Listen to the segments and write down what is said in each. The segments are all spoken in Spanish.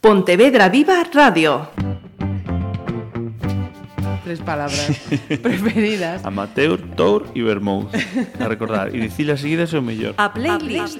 Pontevedra Viva Radio. Tres palabras preferidas. Amateur, Tour y Vermouth. A recordar. Y decirlas seguidas é o mellor. A playlist.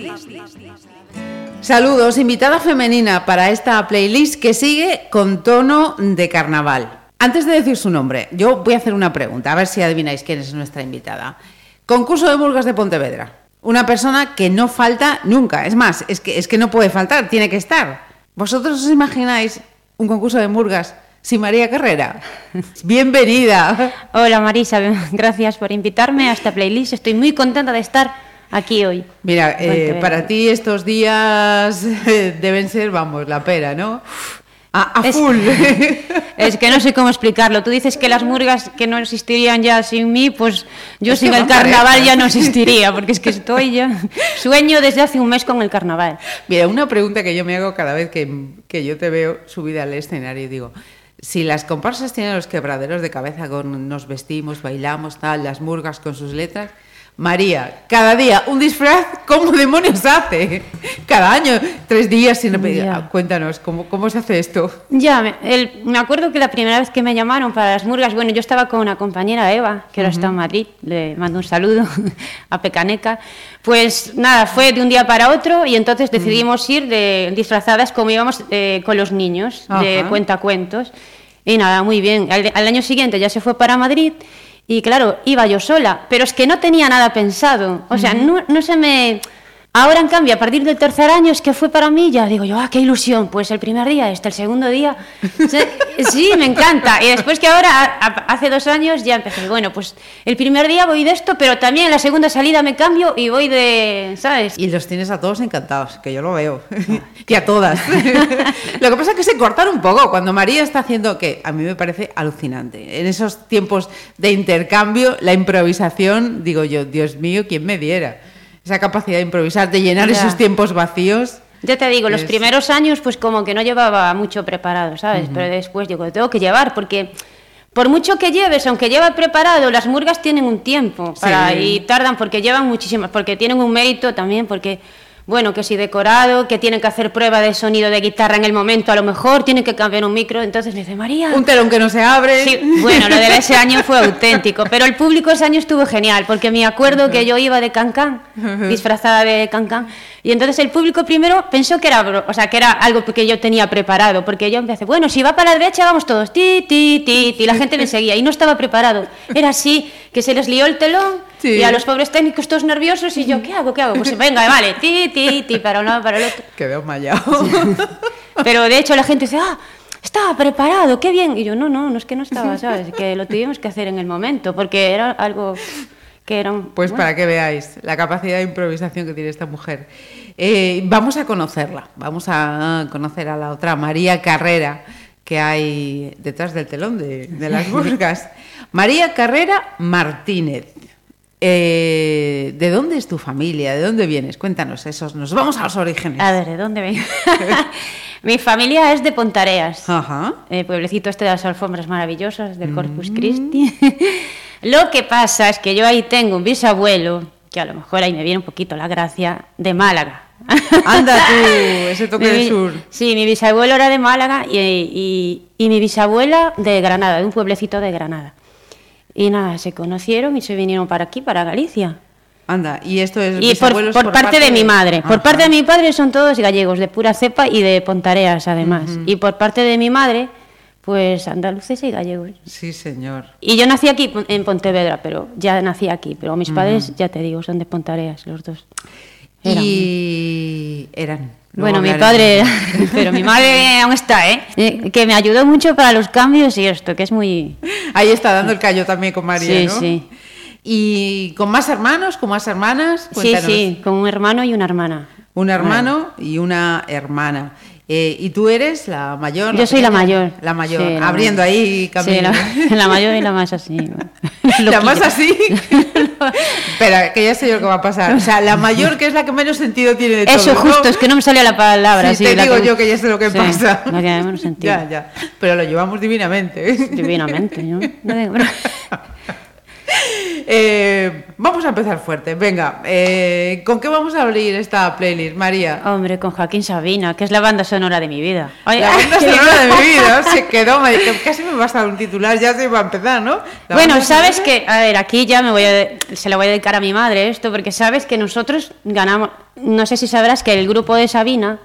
Saludos, invitada femenina para esta playlist que sigue con tono de carnaval. Antes de decir su nombre, yo voy a hacer una pregunta, a ver si adivináis quién es nuestra invitada. Concurso de Murgas de Pontevedra. Una persona que no falta nunca. Es más, es que, es que no puede faltar, tiene que estar. ¿Vosotros os imagináis un concurso de Murgas sin María Carrera? Bienvenida. Hola Marisa, gracias por invitarme a esta playlist. Estoy muy contenta de estar aquí hoy. Mira, eh, para ti estos días eh, deben ser, vamos, la pera, ¿no? A, a Es- full. Es que no sé cómo explicarlo. Tú dices que las murgas que no existirían ya sin mí, pues yo Es sin el carnaval ya no existiría, porque es que estoy ya sueño desde hace un mes con el carnaval. Mira, una pregunta que yo me hago cada vez que, que yo te veo subida al escenario, digo, si las comparsas tienen los quebraderos de cabeza con nos vestimos, bailamos, tal, las murgas con sus letras, María, cada día un disfraz, ¿cómo demonios hace? Cada año, tres días sin repetir. Ya. Ah, Cuéntanos, ¿cómo, ¿cómo se hace esto? Ya, me, acuerdo que la primera vez que me llamaron para las murgas, bueno, yo estaba con una compañera Eva, que ahora está en Madrid, le mando un saludo a Pecaneca. Pues nada, fue de un día para otro y entonces decidimos ir de disfrazadas como íbamos eh, con los niños, de Ajá. cuentacuentos. Y nada, muy bien. Al, al año siguiente ya se fue para Madrid y claro, iba yo sola, pero es que no tenía nada pensado. O sea, no, no se me... Ahora, en cambio, a partir del tercer año es que fue para mí, ya digo yo, ah, qué ilusión, pues el primer día, este, el segundo día. Sí, me encanta. Y después que ahora, a- a- hace dos años, ya empecé, bueno, pues el primer día voy de esto, pero también en la segunda salida me cambio y voy de, ¿sabes? Y los tienes a todos encantados, que yo lo veo. y a todas. lo que pasa es que se cortan un poco cuando María está haciendo que a mí me parece alucinante. En esos tiempos de intercambio, la improvisación, digo yo, Dios mío, ¿quién me diera? Esa capacidad de improvisar, de llenar Ya. esos tiempos vacíos. Ya te digo, los primeros años pues como que no llevaba mucho preparado, ¿sabes? Pero después digo, lo tengo que llevar porque por mucho que lleves, aunque lleva preparado, las murgas tienen un tiempo para, Sí. y tardan porque llevan muchísimas, porque tienen un mérito también, porque bueno, que si decorado, que tienen que hacer prueba de sonido de guitarra en el momento, a lo mejor tienen que cambiar un micro, entonces me dice, María, Un telón que no se abre. Sí, bueno, lo de ese año fue auténtico, pero el público ese año estuvo genial, porque me acuerdo que yo iba de cancán, disfrazada de cancán, y entonces el público primero pensó que era, o sea, que era algo que yo tenía preparado, porque yo empecé, bueno, si va para la derecha vamos todos, ti, ti, ti, ti, la gente me seguía, y no estaba preparado, era así, que se les lió el telón, Sí. y a los pobres técnicos todos nerviosos, y yo, ¿qué hago, qué hago? Pues venga, vale, ti, ti, ti, para un lado, para el otro. Que veo mallado. Pero de hecho la gente dice, ah, estaba preparado, qué bien. Y yo, no, no, no es que no estaba, ¿sabes? Que lo tuvimos que hacer en el momento, porque era algo que. Pues bueno, para que veáis la capacidad de improvisación que tiene esta mujer. Eh, vamos a conocerla, vamos a conocer a la otra María Carrera que hay detrás del telón de, de las burgas. María Carrera Martínez. Eh, ¿De dónde es tu familia? ¿De dónde vienes? Cuéntanos esos. Nos vamos a los orígenes. A ver, ¿de dónde vengo? Mi familia es de Pontareas, Ajá. el pueblecito este de las alfombras maravillosas del Mm. Corpus Christi. Lo que pasa es que yo ahí tengo un bisabuelo, que a lo mejor ahí me viene un poquito la gracia, de Málaga. Anda tú, ese toque Mi del sur. Sí, mi bisabuelo era de Málaga y, y- y mi bisabuela de Granada, de un pueblecito de Granada. Y nada, se conocieron y se vinieron para aquí, para Galicia. Anda, y esto es Y por, parte, de mi madre. Por parte de mi padre son todos gallegos, de pura cepa y de Pontareas además. Y por parte de mi madre, pues andaluces y gallegos. Sí, señor. Y yo nací aquí en Pontevedra, pero ya nací aquí. Pero mis padres, ya te digo, son de Pontareas, los dos. Eran- Y eran. Luego Bueno, mi padre era, pero mi madre aún está, ¿eh? Eh, Que me ayudó mucho para los cambios y esto, que es muy... Ahí está dando el callo también con María, Sí, ¿no? sí. Y con más hermanos, con más hermanas. Sí, Cuéntanos. sí, con un hermano y una hermana. Un hermano y una hermana. Eh, ¿Y tú eres la mayor? Yo soy la mayor. La mayor, Sí, la abriendo mayor. ahí camino. Sí, la, la mayor y la más así. La más así. Espera, que ya sé yo lo que va a pasar. O sea, la mayor que es la que menos sentido tiene de todo. Eso, ¿no? justo, es que no me salía la palabra. Sí, te digo yo que ya sé lo que pasa. La que menos sentido. Ya, ya. Pero lo llevamos divinamente. Divinamente, ¿no? No digo, pero- Eh, vamos a empezar fuerte. Venga, eh, ¿con qué vamos a abrir esta playlist, María? Hombre, con Joaquín Sabina, que es la banda sonora de mi vida. La banda sonora de mi vida se quedó, me- casi me basta un titular, ya se iba a empezar, ¿no? La Bueno, sabes sonora- que, a ver, aquí ya me voy a, se lo voy a dedicar a mi madre esto, porque sabes que nosotros ganamos, no sé si sabrás que el grupo de Sabina,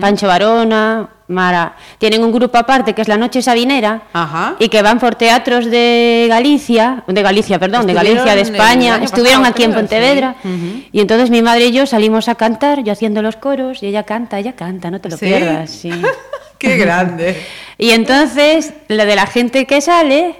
Pancho Varona, Mara, tienen un grupo aparte que es la Noche Sabinera, Ajá. y que van por teatros de Galicia, de Galicia, perdón, de Galicia, de España, estuvieron pasado, aquí en Pontevedra, sí. Y entonces mi madre y yo salimos a cantar, yo haciendo los coros, y ella canta, ella canta, no te lo ¿Sí? pierdas, sí. Qué grande. Y entonces, lo de la gente que sale,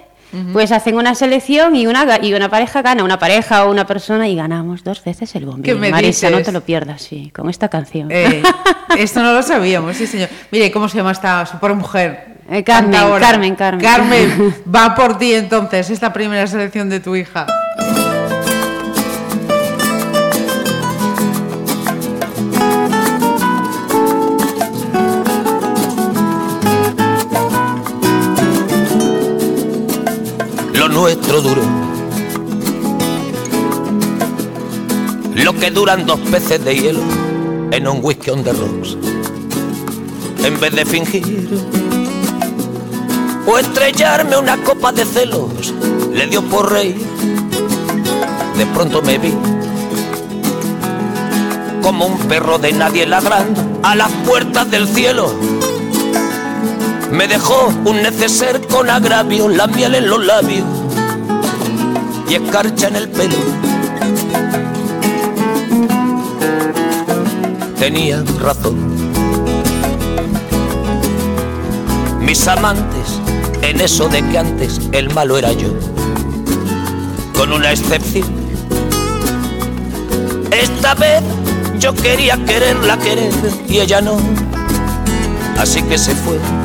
pues hacen una selección y una, y una pareja gana, una pareja o una persona y ganamos dos veces el bombín. ¿Qué me Marisa, no te lo pierdas, sí, con esta canción. Eh, esto no lo sabíamos, sí, señor. Mire, ¿cómo se llama esta supermujer? Eh, Carmen. Carmen, Carmen. Carmen, va por ti entonces, esta primera selección de tu hija. Nuestro duró. Lo que duran dos peces de hielo en un whisky on the rocks. En vez de fingir o estrellarme una copa de celos, le dio por reír. De pronto me vi como un perro de nadie ladrando a las puertas del cielo. Me dejó un neceser con agravio, la en los labios y escarcha en el pelo. Tenía razón. Mis amantes, en eso de que antes el malo era yo, con una excepción. Esta vez yo quería quererla querer y ella no, así que se fue.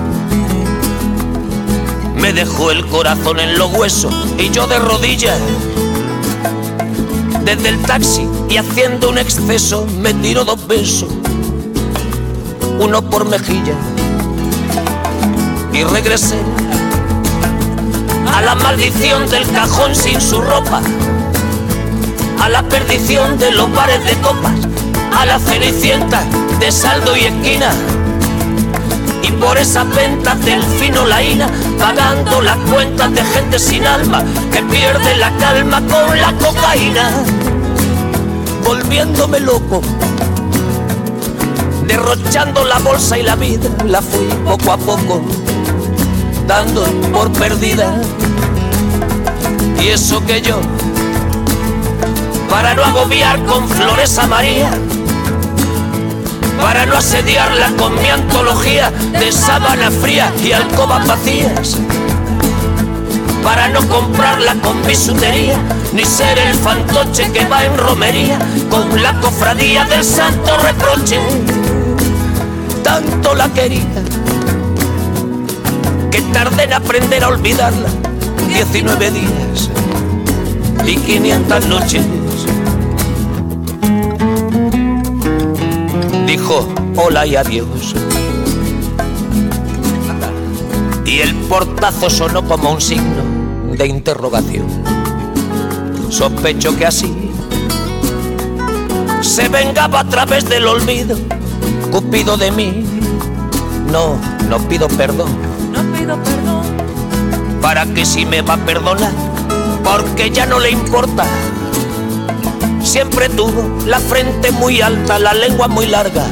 Me dejó el corazón en los huesos y yo de rodillas. Desde el taxi y haciendo un exceso me tiró dos besos, uno por mejilla. Y regresé a la maldición del cajón sin su ropa, a la perdición de los bares de copas, a la cenicienta de saldo y esquina por esas ventas del fino laína, pagando las cuentas de gente sin alma que pierde la calma con la cocaína, volviéndome loco, derrochando la bolsa y la vida, la fui poco a poco, dando por perdida. Y eso que yo, para no agobiar con flores a María, para no asediarla con mi antología de sábana fría y alcobas vacías, para no comprarla con bisutería, ni ser el fantoche que va en romería con la cofradía del santo reproche. Tanto la quería que tardé en aprender a olvidarla 19 días y 500 noches. Dijo hola y adiós. Y el portazo sonó como un signo de interrogación. Sospecho que así se vengaba a través del olvido, Cupido de mí. No, no pido perdón. No pido perdón. Para que si me va a perdonar, porque ya no le importa siempre tuvo la frente muy alta, la lengua muy larga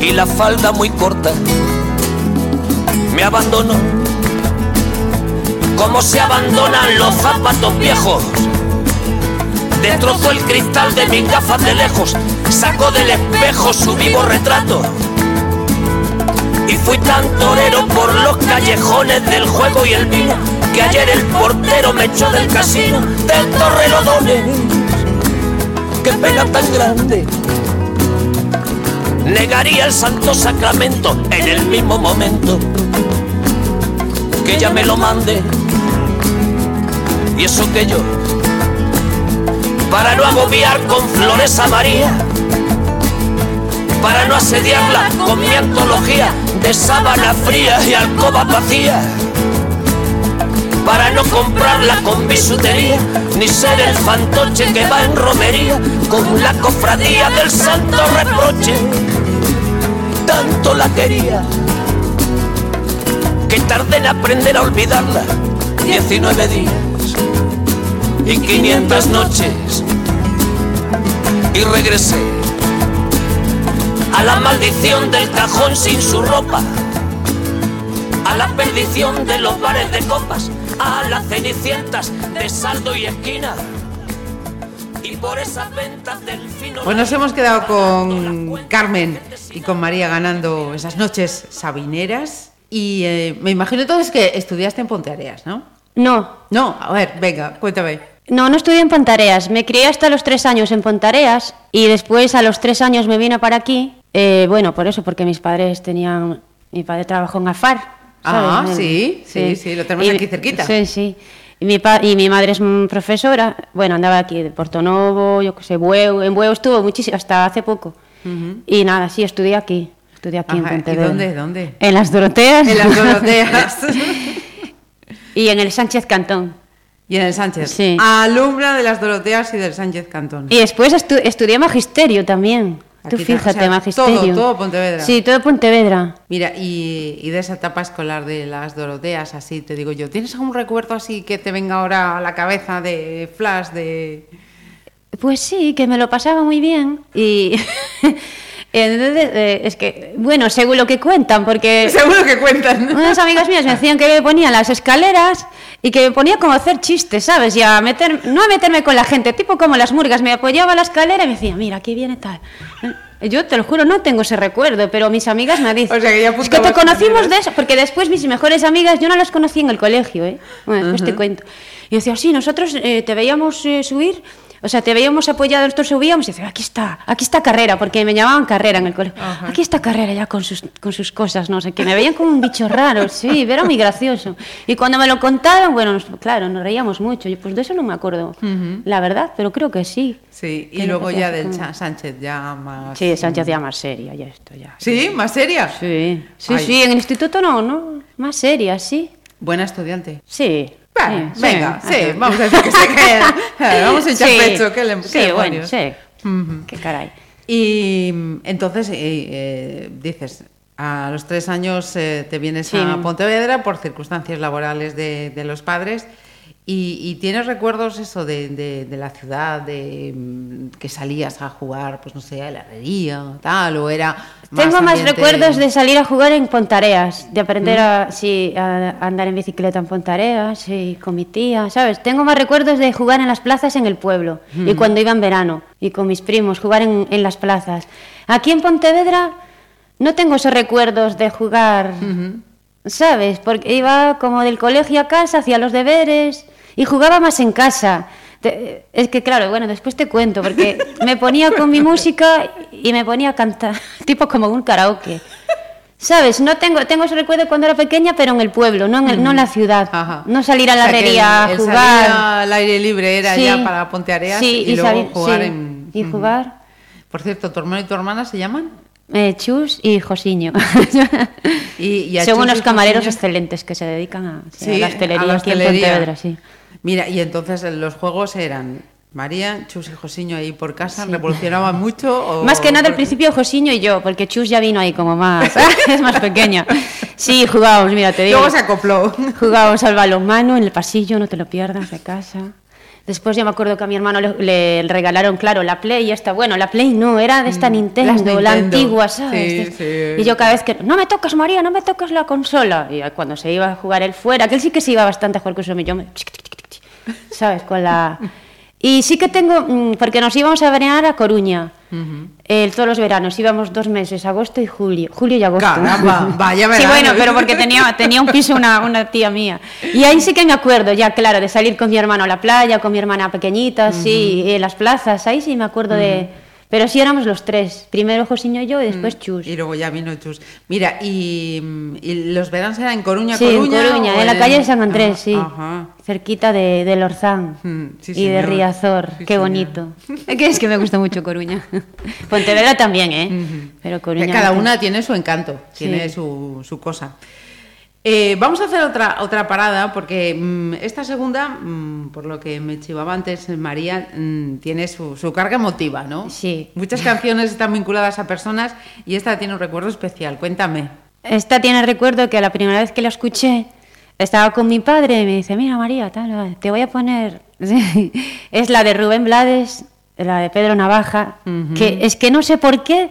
y la falda muy corta. Me abandonó como se abandonan los zapatos viejos. Destrozó el cristal de mis gafas de lejos, sacó del espejo su vivo retrato. Y fui tan torero por los callejones del juego y el vino que ayer el portero me echó del casino del Torrelodones qué pena tan grande. Negaría el santo sacramento en el mismo momento que ella me lo mande. Y eso que yo, para no agobiar con flores a María, para no asediarla con mi antología de sábana fría y alcoba vacía, para no comprarla con bisutería, ni ser el fantoche que va en romería con la cofradía del santo reproche. Tanto la quería que tardé en aprender a olvidarla 19 días y 500 noches y regresé a la maldición del cajón sin su ropa, a la perdición de los bares de copas, a las cenicientas de saldo y esquina. Y por esas ventas del fino. Pues nos hemos quedado con Carmen y con María ganando esas noches sabineras. Y eh, me imagino entonces que estudiaste en Ponteareas, ¿no? No, No, a ver, venga, cuéntame. no, no estudié en Pontareas. Me crié hasta los tres años en Pontareas y después a los tres años me vine para aquí. eh, bueno, por eso, porque mis padres tenían... Mi padre trabajó en AFAR. Ah, ¿sabes? sí, sí, sí, lo tenemos Y- aquí cerquita. Sí, sí. Y mi, pa- y mi madre es profesora. Bueno, andaba aquí de Portonovo, yo qué sé, Bueu. En Bueu estuvo muchísimo, hasta hace poco. Y nada, sí, estudié aquí. Estudié aquí Ajá, en ¿y Pontevedra. dónde, dónde? En las Doroteas. En las Doroteas. y en el Sánchez Cantón. y en el Sánchez. Sí. Alumna de las Doroteas y del Sánchez Cantón. Y después estu- estudié magisterio también. Tú Aquí fíjate, o sea, magisterio. todo- todo Pontevedra. Sí, todo Pontevedra. Mira, y, y de esa etapa escolar de las Doroteas, así te digo yo, ¿tienes algún recuerdo así que te venga ahora a la cabeza de flash, de... Pues sí, que me lo pasaba muy bien. Y entonces, eh, es que, bueno, según lo que cuentan, porque Seguro que cuentan. unas amigas mías me decían que me ponían las escaleras y que me ponía como a hacer chistes, ¿sabes? Y a meter, no a meterme con la gente, tipo como las murgas, me apoyaba a la escalera y me decía, mira, aquí viene tal. Yo te lo juro, no tengo ese recuerdo, pero mis amigas me dicen. O sea, que ya es que te conocimos de eso, porque después mis mejores amigas, yo no las conocí en el colegio, ¿eh? Bueno, después te cuento. Y decía, sí, nosotros eh, te veíamos eh, subir, o sea, te veíamos apoyado, nosotros subíamos y decía, aquí está, aquí está Carrera, porque me llamaban Carrera en el colegio. Aquí está Carrera ya con sus, con sus cosas, no sé qué. Me veían como un bicho raro, sí, era muy gracioso. Y cuando me lo contaron, bueno, nos- claro, nos reíamos mucho. Yo, pues de eso no me acuerdo, la verdad, pero creo que sí. Sí, y luego que ya del como- Sánchez ya más... Sí, Sánchez ya más seria, ya esto, ya. ¿Sí? ¿Más seria? Sí, sí, Ay. sí, en el instituto no, ¿no? Más seria, sí. Buena estudiante. Sí. Bueno, sí, venga, sí, vamos a decir que se queda. Vamos a echar Sí, pecho, que le Sí, qué bueno, sí. Qué caray. Y mm, entonces eh, eh, dices, a los tres años eh, te vienes a Pontevedra por circunstancias laborales de, de los padres y, y tienes recuerdos eso de, de- de la ciudad, de mm, que salías a jugar, pues no sé, a la herrería, tal, o era... Tengo más ambiente- recuerdos de salir a jugar en Pontareas, de aprender a, sí, a a andar en bicicleta en Pontareas, sí, con mi tía, ¿sabes? Tengo más recuerdos de jugar en las plazas en el pueblo y cuando iba en verano y con mis primos, jugar en, en las plazas. Aquí en Pontevedra no tengo esos recuerdos de jugar, ¿sabes? Porque iba como del colegio a casa, hacía los deberes y jugaba más en casa. Te- Es que claro, bueno, después te cuento, porque me ponía con mi música y me ponía a cantar, tipo como un karaoke. ¿Sabes? No tengo, tengo ese recuerdo cuando era pequeña, pero en el pueblo, no en, el- no en la ciudad. Ajá. No salir a la O sea, que herrería a jugar. salir al aire libre era Sí. ya para Ponteareas Sí, y, luego salir- jugar sí, en... Y jugar. Por cierto, ¿tu hermano y tu hermana se llaman? Eh, Chus y Josiño. Y, y Son unos y camareros Josiño- excelentes que se dedican a, a la hostelería a la aquí en hostelería. Pontevedra, sí. Mira, y entonces los juegos eran María, Chus y Josiño ahí por casa, revolucionaban mucho. o- Más que nada al principio Josiño y yo, porque Chus ya vino ahí como más, es más pequeña. Sí, jugábamos, mira, te digo. Luego se acopló. Jugábamos al balonmano en el pasillo, no te lo pierdas, de casa. Después ya me acuerdo que a mi hermano le, le regalaron, claro, la Play y esta. Bueno, la Play no, era de esta Nintendo, Mm, la Nintendo. antigua, ¿sabes? Sí, sí. Y yo cada vez que, no me tocas, María, no me tocas la consola. Y cuando se iba a jugar él fuera, que él sí que se iba bastante a jugar con eso, yo me... ¿Sabes? Con la... Y sí que tengo, mm, porque nos íbamos a veranear a Coruña, eh, todos los veranos, íbamos dos meses, agosto y julio, julio y agosto. Caramba, vaya Sí, verano. bueno, pero porque tenía, tenía un piso una, una tía mía. Y ahí sí que me acuerdo, ya claro, de salir con mi hermano a la playa, con mi hermana pequeñita, sí, en las plazas, ahí sí me acuerdo de... Pero sí éramos los tres, primero Josiño y yo y después Chus. Y luego ya vino Chus. Mira, y, y los veranos eran en Coruña, Sí, en Coruña. En la calle de San Andrés, sí. Ajá. Cerquita de, de Lorzán Mm, sí, y de. Riazor. Sí, Qué señor. bonito. Es que es que me gusta mucho Coruña. Pontevedra también, ¿eh? Pero Coruña. Cada una tiene su encanto, tiene su, su cosa. Eh, vamos a hacer otra, otra parada porque mm, esta segunda, mm, por lo que me chivaba antes María, mm, tiene su, su carga emotiva, ¿no? Sí. Muchas canciones están vinculadas a personas y esta tiene un recuerdo especial. Cuéntame. Esta tiene recuerdo que la primera vez que la escuché estaba con mi padre y me dice, mira María, tal, te voy a poner... es la de Rubén Blades, la de Pedro Navaja, que es que no sé por qué,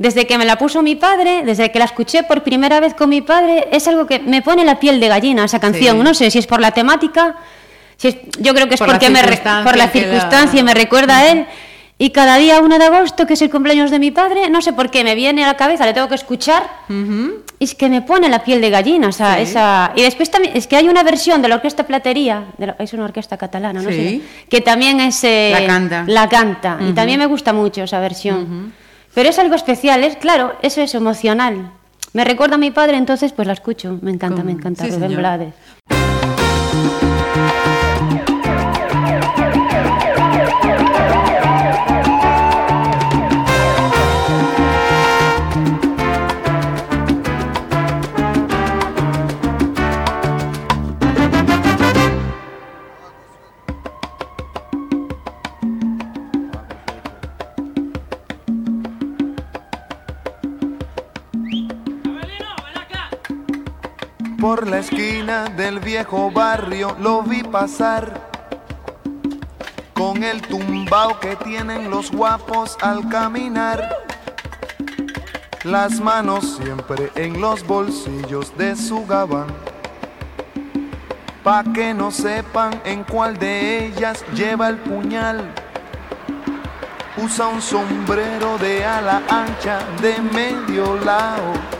desde que me la puso mi padre, desde que la escuché por primera vez con mi padre, es algo que me pone la piel de gallina esa canción. Sí. No sé si es por la temática, si es- yo creo que es Por porque me circunstancia por la que la- circunstancia me recuerda a él. Y cada día 1 de agosto, que es el cumpleaños de mi padre, no sé por qué, me viene a la cabeza, le tengo que escuchar. Y es que me pone la piel de gallina, o sea, Sí. esa... Y después también, es que hay una versión de la Orquesta Platería, de la- es una orquesta catalana, no Sí. sé, que también es... eh, La canta. La canta, y también me gusta mucho esa versión. Pero es algo especial, es claro, eso es emocional. Me recuerda a mi padre, entonces pues la escucho, me encanta, me encanta, sí, Rubén. Blades. Por la esquina del viejo barrio lo vi pasar con el tumbao que tienen los guapos al caminar. Las manos siempre en los bolsillos de su gabán. Pa' que no sepan en cuál de ellas lleva el puñal. Usa un sombrero de ala ancha de medio lado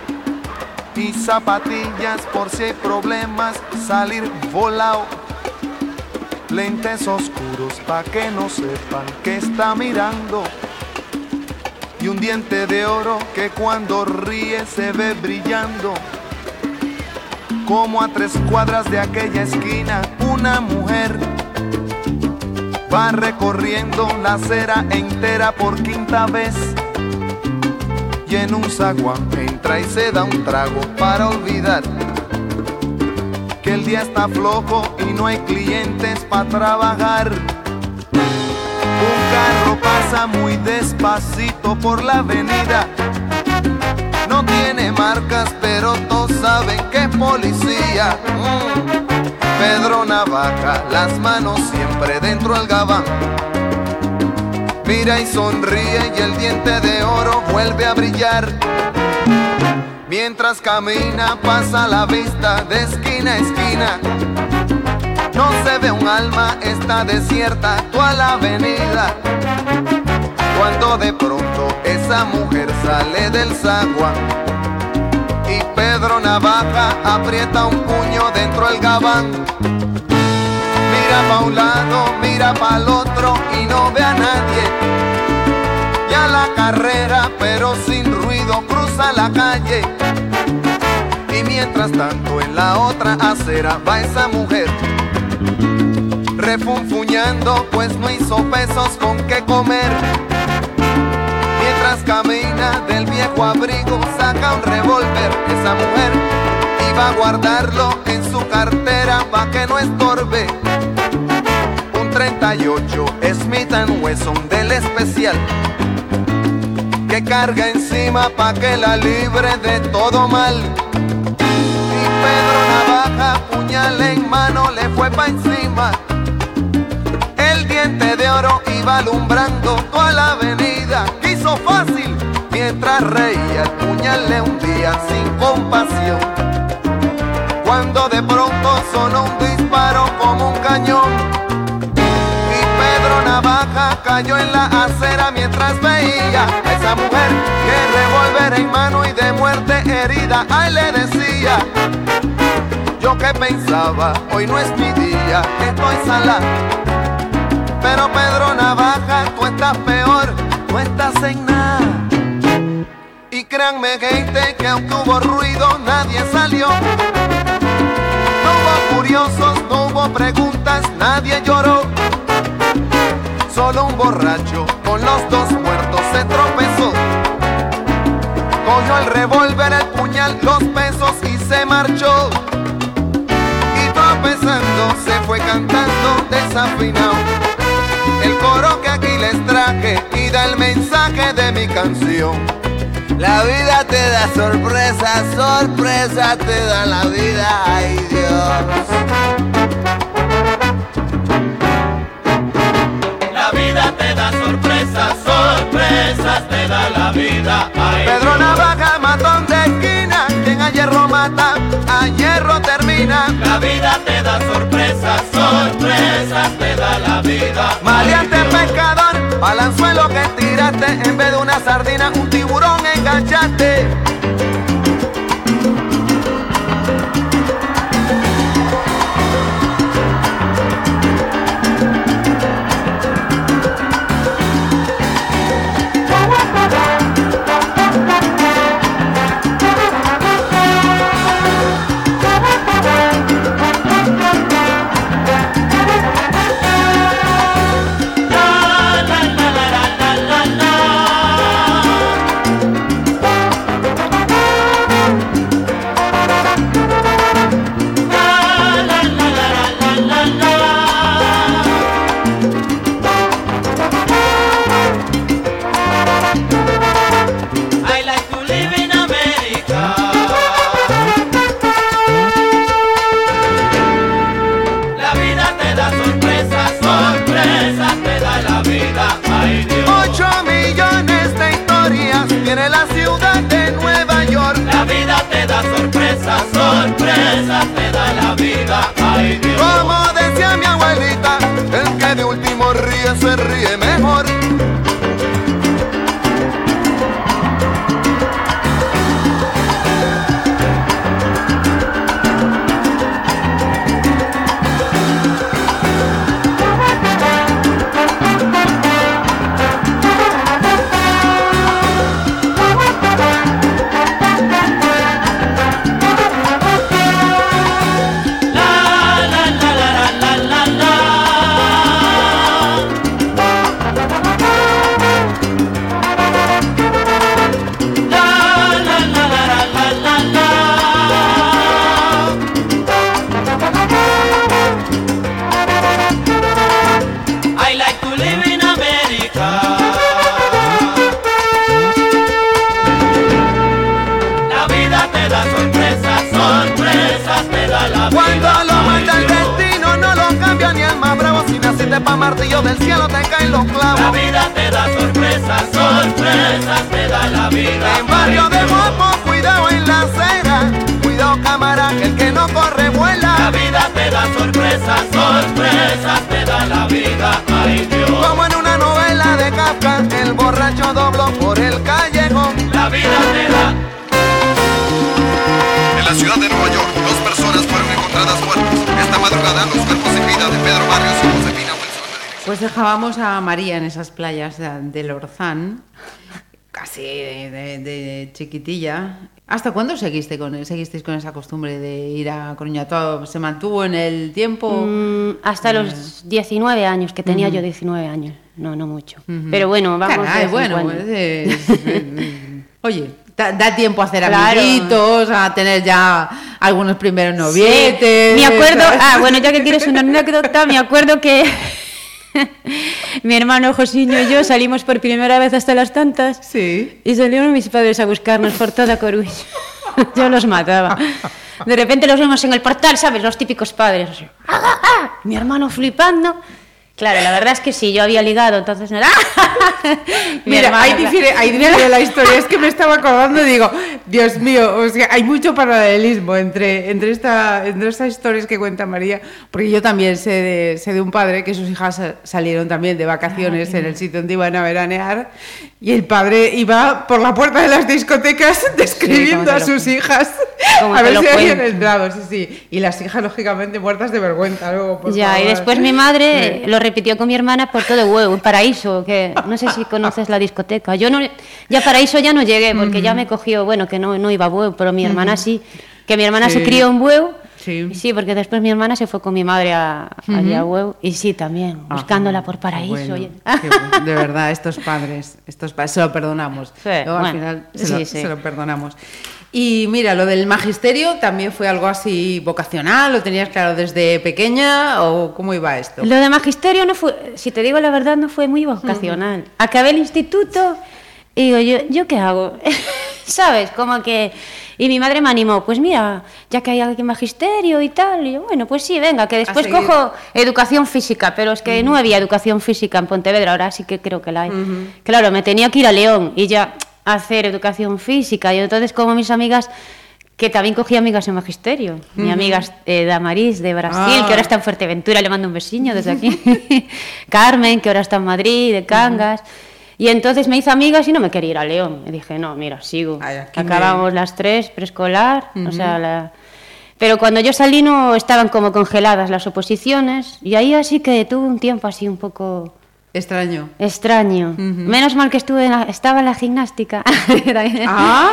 y zapatillas por si hay problemas salir volado. Lentes oscuros pa' que no sepan que está mirando. Y un diente de oro que cuando ríe se ve brillando. Como a tres cuadras de aquella esquina, una mujer va recorriendo la acera entera por quinta vez y en un zaguán entra y se da un trago para olvidar que el día está flojo y no hay clientes para trabajar. Un carro pasa muy despacito por la avenida. No tiene marcas, pero todos saben que es policía. Mm. Pedro Navaja, las manos siempre dentro del gabán. Mira y sonríe y el diente de oro vuelve a brillar. Mientras camina pasa la vista de esquina a esquina. No se ve un alma, está desierta toda la avenida. Cuando de pronto esa mujer sale del zaguán y Pedro Navaja aprieta un puño dentro del gabán. Mira pa' un lado, mira pa' el otro y no ve a nadie. Ya la carrera, pero sin ruido, cruza la calle. Y mientras tanto en la otra acera va esa mujer. Refunfuñando, pues no hizo pesos con qué comer. Mientras camina del viejo abrigo, saca un revólver. Esa mujer iba a guardarlo en su cartera pa' que no estorbe. Un 38 Smith Wesson del especial que carga encima pa' que la libre de todo mal. Y Pedro Navaja, puñal en mano, le fue pa' encima. El diente de oro iba alumbrando toda la avenida. Quiso fácil mientras reía, el puñal le hundía sin compasión. Cuando de pronto sonó un disparo como un cañón. Navaja cayó en la acera mientras veía a esa mujer que revólver en mano y de muerte herida. Ay, le decía, yo que pensaba, hoy no es mi día, estoy sala. Pero Pedro Navaja, tú estás peor, no estás en nada. Y créanme, gente, que aunque hubo ruido, nadie salió. No hubo curiosos, no hubo preguntas, nadie lloró. Solo un borracho con los dos muertos se tropezó. Cogió el revólver, el puñal, los pesos y se marchó. Y tropezando se fue cantando desafinado. El coro que aquí les traje y da el mensaje de mi canción. La vida te da sorpresa, sorpresa te da la vida, ay Dios. Sorpresas te da la vida. Ay, Pedro Navaja, matón de esquina, quien a hierro mata, a hierro termina. La vida te da sorpresas, sorpresas te da la vida. Maleante pescador, balanzuelo que tiraste, en vez de una sardina, un tiburón enganchaste. Ríe se ríe del cielo te caen los La clavos. vida te da sorpresas, sorpresas te da la vida. En barrio de Mopo, cuidado en la acera. Cuidado cámara, que el que no corre La vuela. vida te da sorpresas, sorpresas te da la vida. Ay Dios. Como en una novela de Kafka, el borracho dobló por el callejón. La vida te da. En la ciudad de Nueva York, dos personas fueron encontradas muertas. Esta madrugada, los cuerpos sin vida de Pedro Barrios y Josefina. Pues dejábamos a María en esas playas de, del Orzán, casi de, de- de chiquitilla. ¿Hasta cuándo seguiste con, seguisteis con esa costumbre de ir a Coruña? ¿Todo ¿Se mantuvo en el tiempo? Mm, hasta los 19 años, que tenía yo 19 años. No, no mucho. Pero bueno, vamos. de Caray, bueno, cuando. es- es- oye, da, da tiempo a hacer Claro. amiguitos, a tener ya algunos primeros Sí, novietes. Me acuerdo, ah, bueno, ya que tienes una anécdota, me acuerdo que mi hermano Josiño y yo salimos por primera vez hasta las tantas Sí. y salieron mis padres a buscarnos por toda Coruña. Yo los mataba. De repente los vemos en el portal, ¿sabes? Los típicos padres. ¡ah, ah, ah! Mi hermano flipando. Claro, la verdad es que sí, yo había ligado, entonces... ¡ah! Mi Mira, hermano, ahí difiere, ahí difiere la historia. Es que me estaba acordando y digo, Dios mío, o sea, hay mucho paralelismo entre, entre, esta, entre estas historias que cuenta María, porque yo también sé de, sé de un padre que sus hijas sa- salieron también de vacaciones en el sitio donde iban a veranear y el padre iba por la puerta de las discotecas describiendo te a sus hijas a ver si habían entrado, sí, sí. Y las hijas, lógicamente, muertas de vergüenza luego. por Ya, y favor. después mi madre lo repitió con mi hermana por todo huevo, Paraíso, que no sé si conoces la discoteca. Yo no, ya Paraíso ya no llegué, porque ya me cogió, bueno, que no, no iba a huevo, pero mi hermana sí, que mi hermana se Sí. crió en huevo. Sí. y sí, porque después mi hermana se fue con mi madre a, allí a huevo, y sí, también, Ajá, buscándola por Paraíso. bueno, qué bueno. de verdad, estos padres, estos padres, se lo perdonamos. Sí, Luego, al bueno, final se, sí, lo, se lo perdonamos. Y mira, lo del magisterio también fue algo así vocacional, ¿lo tenías claro desde pequeña o cómo iba esto? Lo de magisterio no fue, si te digo la verdad, no fue muy vocacional. Acabé el instituto y digo, ¿yo, ¿yo qué hago? ¿Sabes? Como que... Y mi madre me animó, pues mira, ya que hay alguien magisterio y tal, y yo, bueno, pues sí, venga, que después cojo educación física, pero es que no había educación física en Pontevedra, ahora sí que creo que la hay. Claro, me tenía que ir a León y ya hacer educación física, y entonces como mis amigas que también cogí amigas en magisterio. Mi amiga eh, Damaris de Brasil, Ah. que ahora está en Fuerteventura, le mando un besiño desde aquí. Carmen, que ahora está en Madrid, de Cangas. Y entonces me hice amigas y no me quería ir a León. Y dije, no, mira, sigo. Ay, Acabamos las tres, preescolar, o sea, la... Pero cuando yo salí no estaban como congeladas las oposiciones y ahí así que tuve un tiempo así un poco Extraño. extraño. Menos mal que estuve en la- estaba en la gimnástica. Ah,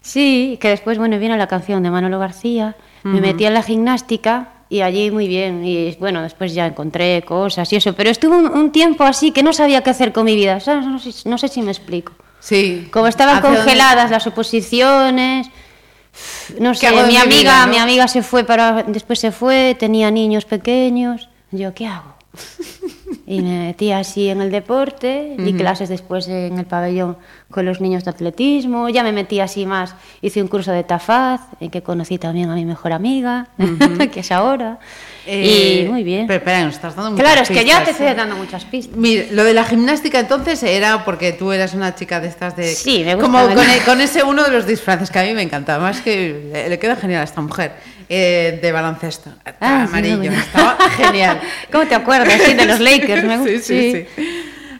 Sí, que después, bueno, vino la canción de Manolo García, me metí en la gimnástica y allí muy bien. Y bueno, después ya encontré cosas y eso, pero estuve un, un tiempo así que no sabía qué hacer con mi vida. No, sé, no sé si me explico. sí. Como estaban ¿Hacia dónde- congeladas las oposiciones, no sé, mi mi amiga, vida, no? mi amiga se fue para, después se fue, tenía niños pequeños. Yo, ¿qué hago? Y me metí así en el deporte, di clases después en el pabellón con los niños de atletismo, ya me metí así más, hice un curso de tafaz, en que conocí también a mi mejor amiga, que es ahora, Eh, y muy bien. Pero espera, nos estás dando muchas claro, es que ya pistas, te estoy ¿eh? dando muchas pistas. Mira, lo de la gimnástica entonces era porque tú eras una chica de estas de... Sí, me gusta, Como con, gusta. e- con ese uno de los disfraces que a mí me encanta, más que le, le queda genial a esta mujer, eh, de baloncesto. Ah, sí, amarillo, muy bien. estaba genial. ¿Cómo te acuerdas? Sí, de los Lakers, me gusta. Sí, sí, sí.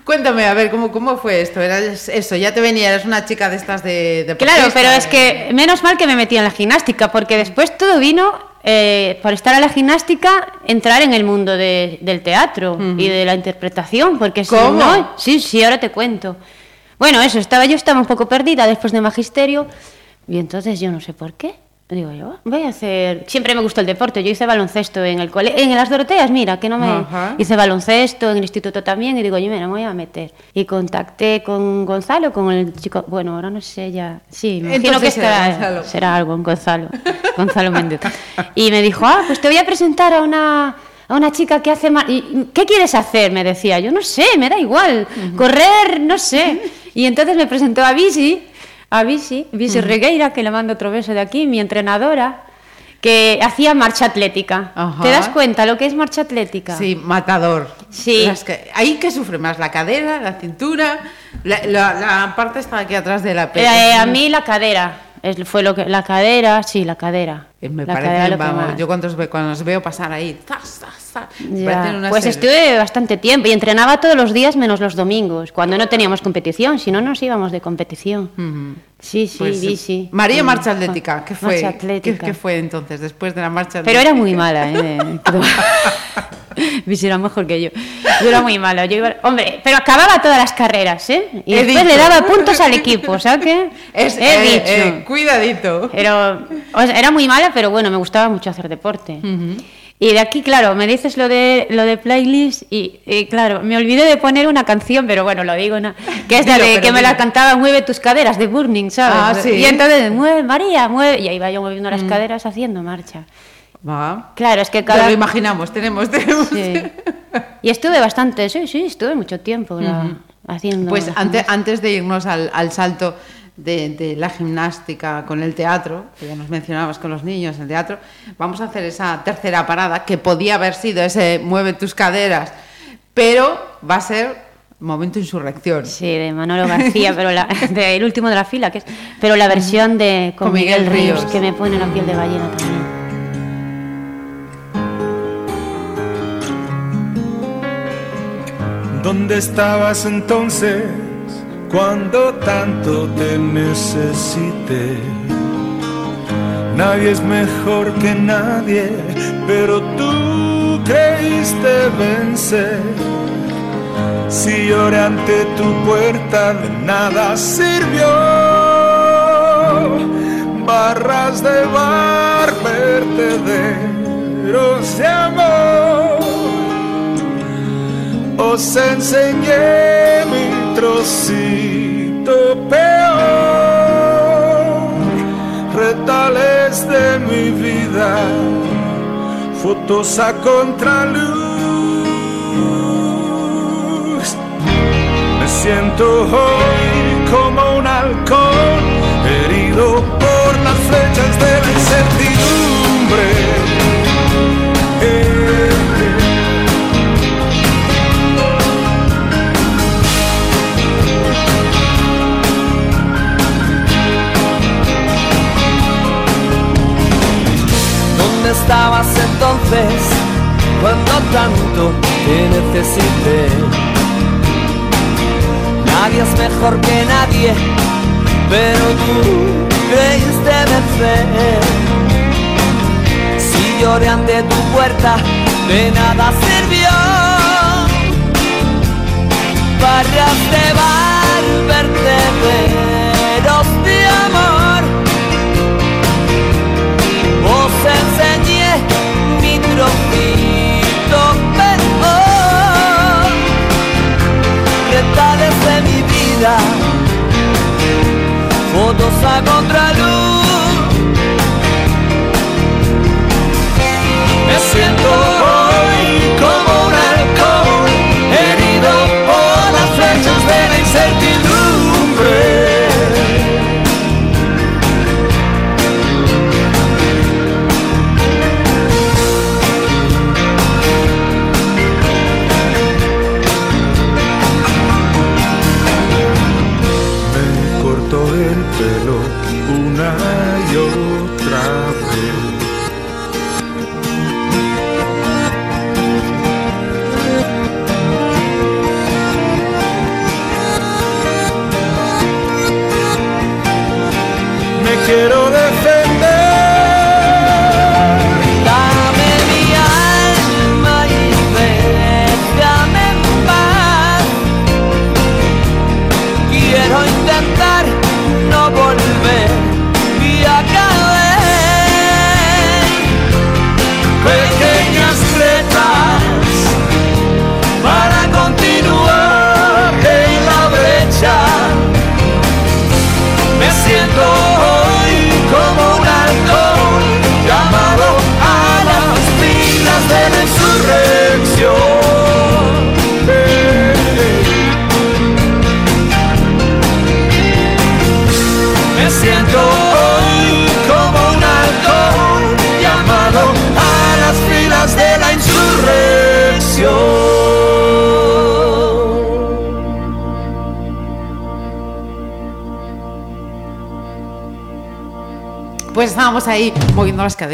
Cuéntame, a ver, ¿cómo, cómo fue esto? Eras eso, ya te venía, eras una chica de estas de... Claro, pero es que menos mal que me metí en la gimnástica, porque después todo vino eh, por estar en la gimnástica, entrar en el mundo de- del teatro y de la interpretación, porque si ¿Cómo? no, sí, sí, ahora te cuento. Bueno, eso, estaba yo estaba un poco perdida después de magisterio y entonces yo no sé por qué. Digo yo, "Ah, voy a hacer. Siempre me gustó el deporte. Yo hice baloncesto en el cole, en las Doroteas, mira, que no me. Ajá. Hice baloncesto en el instituto también y digo, yo, mira, me voy a meter. Y contacté con Gonzalo, con el chico. Bueno, ahora no sé ya. Sí, me imagino que Entonces estará- Gonzalo. será algo en Gonzalo. Gonzalo Méndez. Y me dijo, ah, pues te voy a presentar a una. A una chica que hace... ma- y- ¿Qué quieres hacer? Me decía. Yo no sé, me da igual. Correr, no sé. Y entonces me presentó a Bisi, a Bisi, Bisi Regueira, que le mando otro beso de aquí, mi entrenadora, que hacía marcha atlética. Ajá. ¿Te das cuenta lo que es marcha atlética? Sí, matador. Sí. Las que, ¿Ahí qué sufre más? ¿La cadera, la cintura? La, la- la parte está aquí atrás de la Eh, a mí la cadera. Es, fue lo que, la cadera, sí, la cadera. Eh, Me la parece, cadera lo que vamos, más. yo cuando os, ve- cuando os veo pasar ahí, ¡zas, zas, Pues estuve bastante tiempo y entrenaba todos los días menos los domingos, cuando no teníamos competición, si no nos íbamos de competición. Sí, sí, Pues, sí, sí. María Mm, Marcha Atlética, ¿qué fue? Marcha ¿Qué, atlética. qué fue entonces después de la marcha Pero atlética? era muy mala, ¿eh? Pero- mejor que yo. Yo era muy mala. Yo iba- Hombre, pero acababa todas las carreras, ¿eh? Y He después dicho. le daba puntos al equipo, ¿sabes qué? Es, He eh, dicho. eh, cuidadito. Pero o sea, era muy mala, pero bueno, me gustaba mucho hacer deporte. Y de aquí, claro, me dices lo de lo de playlist y, y, claro, me olvidé de poner una canción, pero bueno, lo digo, ¿no? que es la de que me la cantaba Mueve tus caderas de Burning, ¿sabes? Ah, sí. Y entonces, mueve María, mueve, y ahí iba yo moviendo las caderas haciendo marcha. Va. Claro, es que cada lo imaginamos, tenemos, tenemos. Sí. Y estuve bastante, sí, sí, estuve mucho tiempo la- haciendo. Pues antes, antes de irnos al, al salto de, de la gimnástica con el teatro, que ya nos mencionabas con los niños, el teatro, vamos a hacer esa tercera parada que podía haber sido ese mueve tus caderas, pero va a ser momento insurrección. Sí, de Manolo García, pero la, de el último de la fila, que es, pero la versión de con, Con Miguel Miguel, Ríos, Ríos. que me pone la piel de ballena también. ¿Dónde estabas entonces cuando tanto te necesité? Nadie es mejor que nadie, pero tú creíste vencer. Si lloré ante tu puerta, de nada sirvió. Barras de bar, vertederos de amor os enseñé mi trocito peor. de mi vida, fotos a contraluz. Me siento hoy como un halcón, herido por las flechas de la.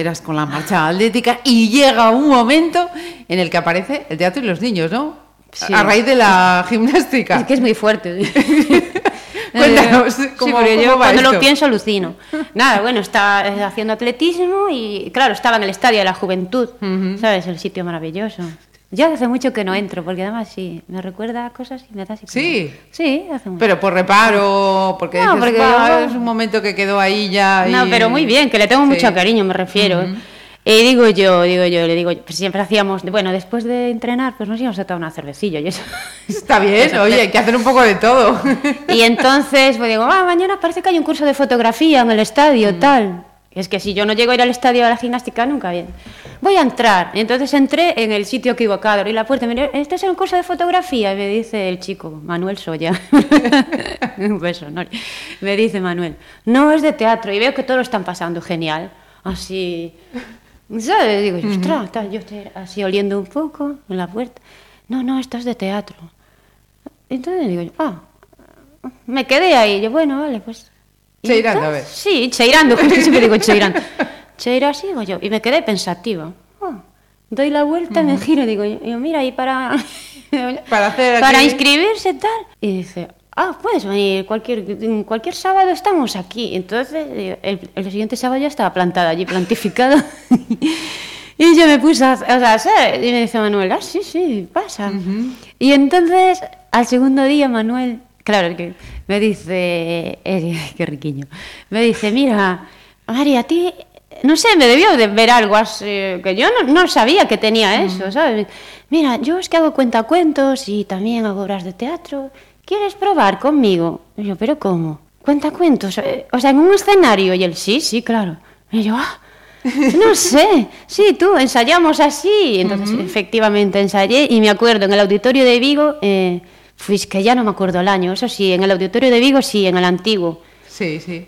Caderas con la marcha atlética y llega un momento en el que aparece el teatro y los niños, ¿no? Sí. A raíz de la gimnástica. Es que es muy fuerte. Cuéntanos, Sí, ¿cómo- porque cómo yo va cuando esto? lo pienso alucino. Nada, bueno, estaba eh, haciendo atletismo y claro, estaba en el estadio de la juventud, ¿sabes? El sitio maravilloso. Yo hace mucho que no entro, porque además sí, me recuerda a cosas y me da así como- Sí. Sí, hace mucho. Pero por reparo, porque, No, dices, porque "Va, yo- es un momento que quedó ahí ya. No, pero muy bien, que le tengo Sí. mucho cariño, me refiero. Y digo yo, digo yo, le digo, pues siempre hacíamos, bueno, después de entrenar, pues nos íbamos a tomar una cervecilla y eso. Está bien, oye, hay que hacer un poco de todo. Y entonces, pues digo, ah, mañana parece que hay un curso de fotografía en el estadio, tal. Y es que si yo no llego a ir al estadio a la gimnástica, nunca bien. Voy a entrar. Y entonces entré en el sitio equivocado, abrí la puerta y me dice, este es un curso de fotografía. Y me dice el chico, Manuel Soya. un beso, ¿no? Me dice Manuel, no es de teatro. Y veo que todo lo están pasando genial. Así, ¿sabes? Digo, ostras, tal, yo estoy así oliendo un poco en la puerta. No, no, esto es de teatro. Entonces digo, yo, ah, me quedé ahí. Yo, bueno, vale, pues. ¿Y Cheirando, a ver. Sí, cheirando, justo siempre digo cheirando. Cheira así, digo yo, y me quedé pensativa. Ah, doy la vuelta, me giro y digo, yo, mira, y para. Para hacer Para aquí- inscribirse tal. Y dice, ah, puedes venir, cualquier, cualquier sábado estamos aquí. Entonces, el, el siguiente sábado ya estaba plantada allí, plantificada. y yo me puse a, o sea, ¿sabes? Y me dice Manuel, ah, sí, sí, pasa. Y entonces, al segundo día, Manuel, claro, que me dice, eh, qué riquiño, me dice, mira, María, a ti, no sé, me debió de ver algo así, que yo no, no sabía que tenía eso, ¿sabes? Mira, yo es que hago cuentacuentos y también hago obras de teatro. ¿Quieres probar conmigo? Y yo, ¿pero cómo? Cuentacuentos, eh, o sea, en un escenario. Y él, sí, sí, claro. Y yo, ah, No sé, sí, tú, ensayamos así. Entonces, efectivamente, ensayé y me acuerdo en el auditorio de Vigo, eh, pues que ya no me acuerdo el año, eso sí, en el auditorio de Vigo sí, en el antiguo. Sí, sí.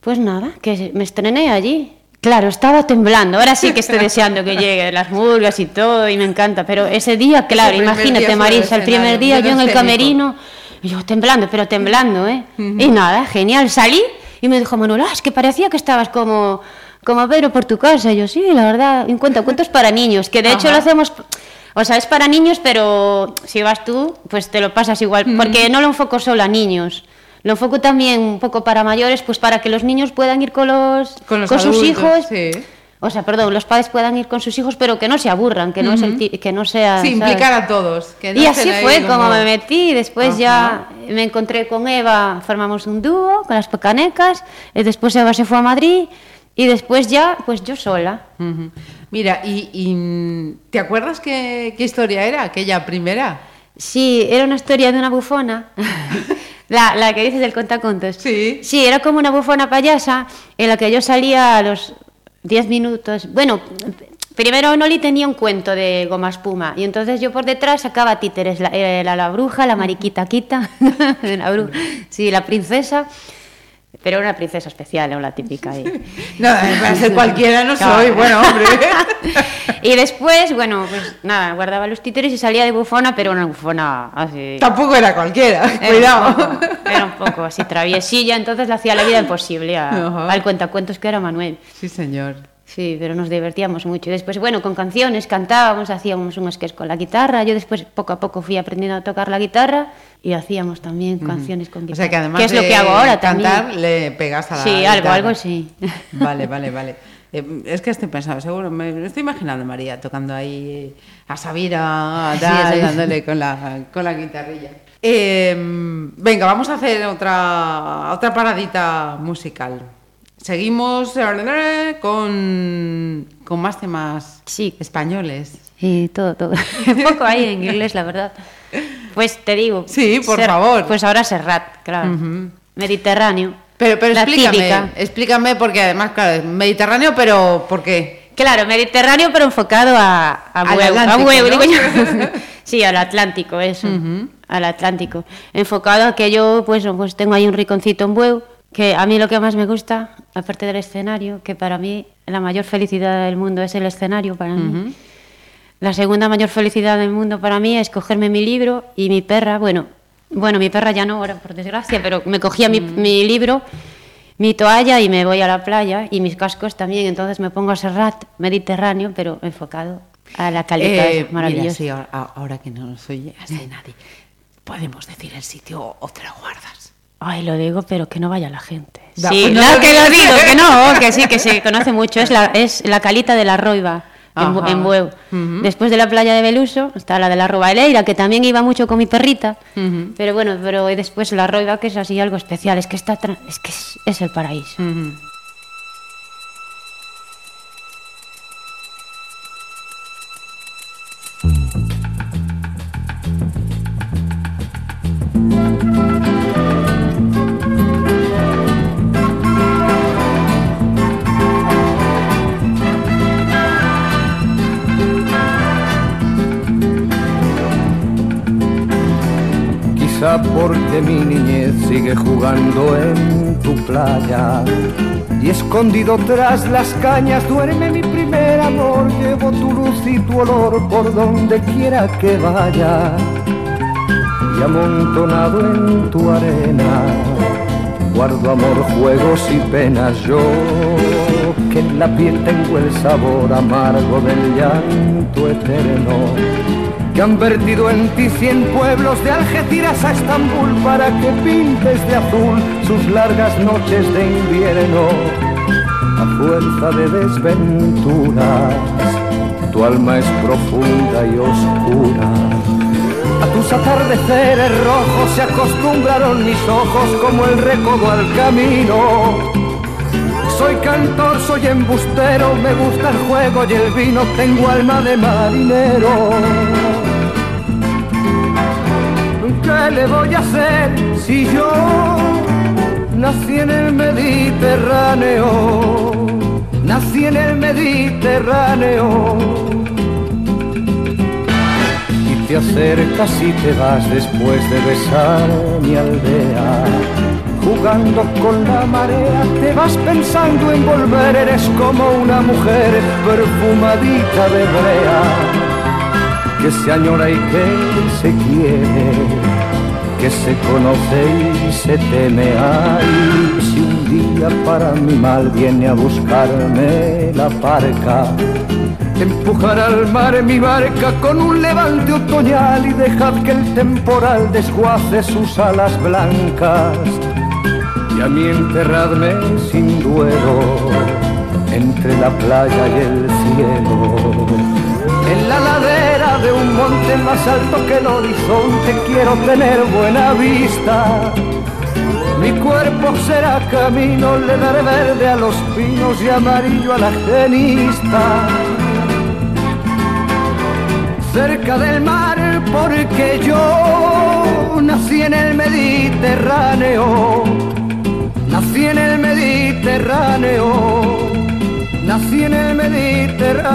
Pues nada, que me estrené allí. Claro, estaba temblando. Ahora sí que estoy deseando que llegue las murgas y todo, y me encanta. Pero ese día, claro, día imagínate, Marisa, el primer día yo en el camerino, yo temblando, pero temblando, ¿eh? Y nada, genial. Salí y me dijo Manuel, ah, es que parecía que estabas como, como Pedro por tu casa. Y yo, sí, la verdad, un cuento, cuentos para niños, que de hecho lo hacemos. O sea, es para niños, pero si vas tú, pues te lo pasas igual. Porque no lo enfoco solo a niños. Lo enfoco también un poco para mayores, pues para que los niños puedan ir con los, Con los sus adultos, hijos. sí. O sea, perdón, los padres puedan ir con sus hijos, pero que no se aburran, que no es el ti- que no sea. Sí, ¿sabes? implicar a todos. que Y así fue como me metí, después Ajá. ya me encontré con Eva, formamos un dúo con las pecanecas, y después Eva se fue a Madrid y después ya, pues yo sola. Ujú. Mira, y, y, ¿te acuerdas qué, qué historia era aquella primera? Sí, era una historia de una bufona. la, la que dices del contacontos. Sí. Sí, era como una bufona payasa en la que yo salía a los 10 minutos. Bueno, primero Noli tenía un cuento de goma espuma y entonces yo por detrás sacaba títeres. La, eh, la, la bruja, la mariquita quita, la bru- sí, la princesa. Pero era una princesa especial, no la típica. ahí. No, eh, para ser cualquiera no soy, bueno, hombre. Y después, bueno, pues nada, guardaba los títeres y salía de bufona, pero una bufona así. Tampoco era cualquiera, Era cuidado. un poco- Era un poco así traviesilla, entonces le hacía la vida imposible a- al cuentacuentos que era Manuel. Sí, señor. Sí, pero nos divertíamos mucho. Y después, bueno, con canciones cantábamos, hacíamos un sketch con la guitarra. Yo después, poco a poco, fui aprendiendo a tocar la guitarra y hacíamos también canciones con O guitarra. sea que además que es lo de que hago ahora cantar, también. le pegas a la Sí, algo, guitarra. algo sí. Vale, vale, vale. Eh, es que estoy pensando, seguro, me, estoy imaginando a María tocando ahí a Sabira, Sí, tal, sí. dándole con la, con la guitarrilla. Eh, venga, vamos a hacer otra, otra paradita musical. Seguimos eh, con, con más temas Sí. españoles. Y todo, todo. Un poco ahí en inglés, la verdad. Pues te digo. Sí, por favor. Pues ahora Serrat, claro. Mediterráneo. Pero, pero explícame, típica. explícame porque además, claro, mediterráneo, pero ¿por qué? Claro, Mediterráneo, pero enfocado a, a Al huevo. Atlántico, a huevo, ¿no? digo yo. sí, al Atlántico, eso. Al Atlántico. Enfocado a que yo, pues, pues tengo ahí un riconcito en Bueu, que a mí lo que más me gusta, aparte del escenario, que para mí la mayor felicidad del mundo es el escenario para mí. La segunda mayor felicidad del mundo para mí es cogerme mi libro y mi perra, bueno, bueno, mi perra ya no, ahora por desgracia, pero me cogía mi, mi libro, mi toalla y me voy a la playa y mis cascos también, entonces me pongo a Serrat, Mediterráneo, pero enfocado a la calidad Eh, maravillosa. Mira, sí, ahora, ahora que no nos oye así nadie, podemos decir el sitio o te lo guardas. Ay, lo digo, pero que no vaya la gente. Da, sí, pues no no, lo que lo digo, que no, que sí, que se conoce mucho. Es la, es la calita de la Roiva, en, Bu- Ajá. en Bueu. Ujú. Después de la playa de Beluso está la de la Robaleira, que también iba mucho con mi perrita. Pero bueno, pero y después la Roiva, que es así algo especial. Es que, está es, que es, es el paraíso. Jugando en tu playa y escondido tras las cañas duerme mi primer amor. Llevo tu luz y tu olor por donde quiera que vaya y amontonado en tu arena guardo amor, juegos y penas. Yo que en la piel tengo el sabor amargo del llanto eterno que han vertido en ti cien pueblos de Algeciras a Estambul para que pintes de azul sus largas noches de invierno. A fuerza de desventuras, tu alma es profunda y oscura. A tus atardeceres rojos se acostumbraron mis ojos como el recodo al camino. Soy cantor, soy embustero, me gusta el juego y el vino, tengo alma de marinero. ¿Qué le voy a hacer si yo nací en el Mediterráneo? nací en el Mediterráneo. Y te acercas y te vas después de besar mi aldea. Jugando con la marea, te vas pensando en volver, eres como una mujer perfumadita de brea, que se añora y que se quiere que se conoce y se teme. Ay, si un día para mi mal viene a buscarme la parca, empujar al mar mi barca con un levante otoñal y dejad que el temporal desguace sus alas blancas. A mí enterradme sin duelo entre la playa y el cielo. En la ladera de un monte más alto que el horizonte quiero tener buena vista. Mi cuerpo será camino, le daré verde a los pinos y amarillo a la genista. Cerca del mar porque yo nací en el Mediterráneo. Nací en el Mediterráneo. Nací en el Mediterráneo.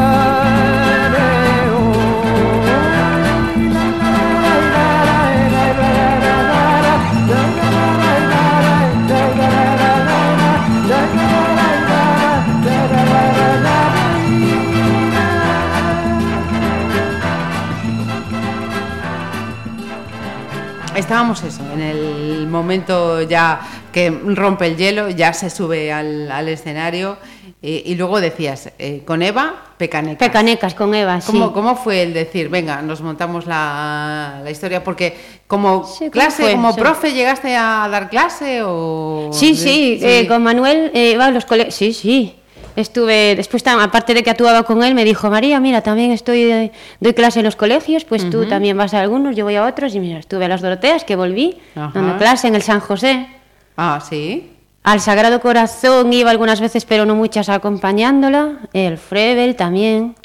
Estábamos eso, en el momento ya que rompe el hielo, ya se sube al, al escenario y, y luego decías, eh, con Eva, Pecanecas. Pecanecas con Eva, sí. ¿Cómo, ¿Cómo fue el decir, venga, nos montamos la, la historia? Porque como Sí, ¿cómo clase, fue? como Sí. profe, ¿llegaste a dar clase o...? Sí, sí, eh, con Manuel eh, iba a los colegios. Sí, sí. Estuve, después, aparte de que actuaba con él, me dijo, María, mira, también estoy, eh, doy clase en los colegios, pues tú también vas a algunos, yo voy a otros, y mira, estuve a las Doroteas, que volví, dando clase en el San José. Ah, sí. Al Sagrado Corazón iba algunas veces, pero no muchas, acompañándola. El Frebel también.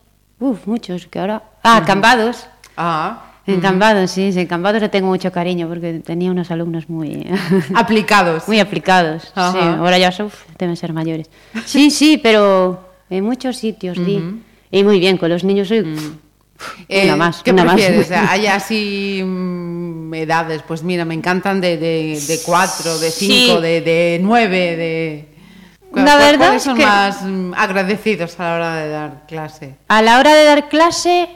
Uf, muchos, que ahora... Ah, Cambados. Ah, En Cambados, sí, en Cambados le tengo mucho cariño porque tenía unos alumnos muy... aplicados. Muy aplicados, Ajá. sí. Ahora ya uf, deben ser mayores. Sí, sí, pero en muchos sitios, sí. Y muy bien, con los niños soy... Eh, una más, ¿Qué una más. ¿Hay así mm, edades? Pues mira, me encantan de, de, de cuatro, de cinco, Sí. de, de nueve, de... ¿Cu- La verdad ¿Cuáles es son que- más mm, agradecidos a la hora de dar clase? A la hora de dar clase,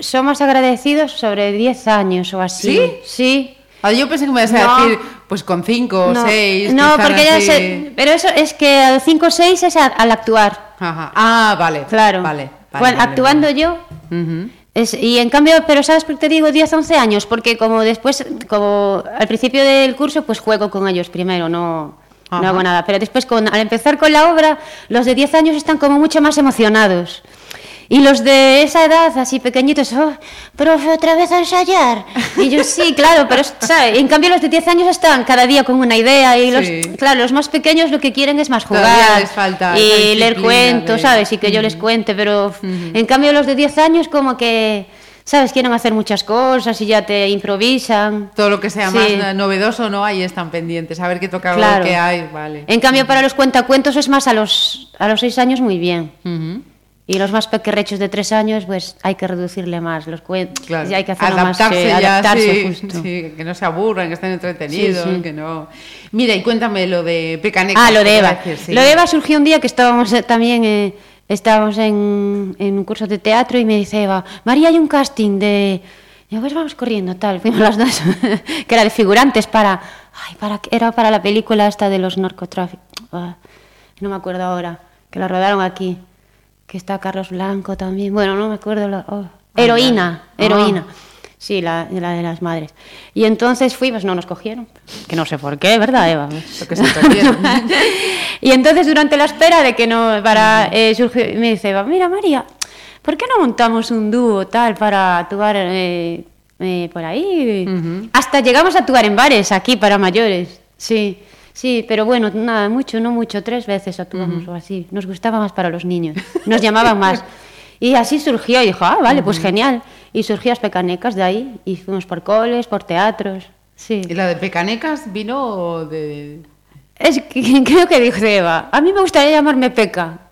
son más agradecidos sobre 10 años o así. ¿Sí? Sí. Ah, yo pensé que me ibas a No. decir, pues con cinco o no, seis. no porque ya así- sé... Pero eso es que al 5 o 6 es a- al actuar. Ajá. Ah, vale. Claro. Vale. vale, Bueno, vale, actuando vale. yo, Ujú. Es- y en cambio, pero ¿sabes por qué te digo 10, 11 años? Porque como después, como al principio del curso, pues juego con ellos primero, no, Ajá. no hago nada. Pero después, con, al empezar con la obra, los de 10 años están como mucho más emocionados. Y los de esa edad, así pequeñitos, oh, profe, otra vez a ensayar. Y yo, sí, claro, pero, ¿sabes? En cambio, los de 10 años están cada día con una idea. Y los, Sí. claro, los más pequeños lo que quieren es más jugar. les falta y leer cuentos, de- ¿sabes? Y que yo les cuente, pero en cambio los de 10 años como que, ¿sabes? Quieren hacer muchas cosas y ya te improvisan. Todo lo que sea Sí. más novedoso, ¿no? Ahí están pendientes. A ver qué toca, Claro. qué hay. Vale. En cambio para los cuentacuentos es más a los, a los 6 años muy bien. Ujú. Y los más pequerrechos de 3 años, pues hay que reducirle más los cuentos. Claro. Y hay que hacerlo adaptarse más, eh, ya, adaptarse sí, justo. sí, que no se aburran, que estén entretenidos, Sí, que no. Mira, y cuéntame lo de Pecaneca. Ah, lo de ¿qué te iba Eva. decir? Lo de Eva surgió un día que estábamos eh, también eh, estábamos en, en un curso de teatro y me dice Eva, María, hay un casting de... Y yo, pues vamos corriendo, tal. Fuimos las dos, que era de figurantes para... Ay, para era para la película esta de los narcotráficos. Ah, no me acuerdo ahora, que la rodaron aquí. Que está Carlos Blanco también. Bueno, no me acuerdo. la- oh, heroína, ya. heroína. Ah. Sí, la, la de las madres. Y entonces fuimos, no nos cogieron. Que no sé por qué, ¿verdad, Eva? Lo que se y entonces durante la espera de que no para eh, surgió, me dice Eva, mira María, ¿por qué no montamos un dúo tal para actuar eh, eh, por ahí? Hasta llegamos a actuar en bares aquí para mayores. Sí, sí, pero bueno, nada, mucho, no mucho, tres veces actuamos o así. Nos gustaba más para los niños, nos llamaban más. Y así surgió, y dijo, ah, vale, pues genial. Y surgió las pecanecas de ahí, y fuimos por coles, por teatros. Sí. ¿Y la de Pecanecas vino de...? Es que creo que dijo Eva, a mí me gustaría llamarme Peca.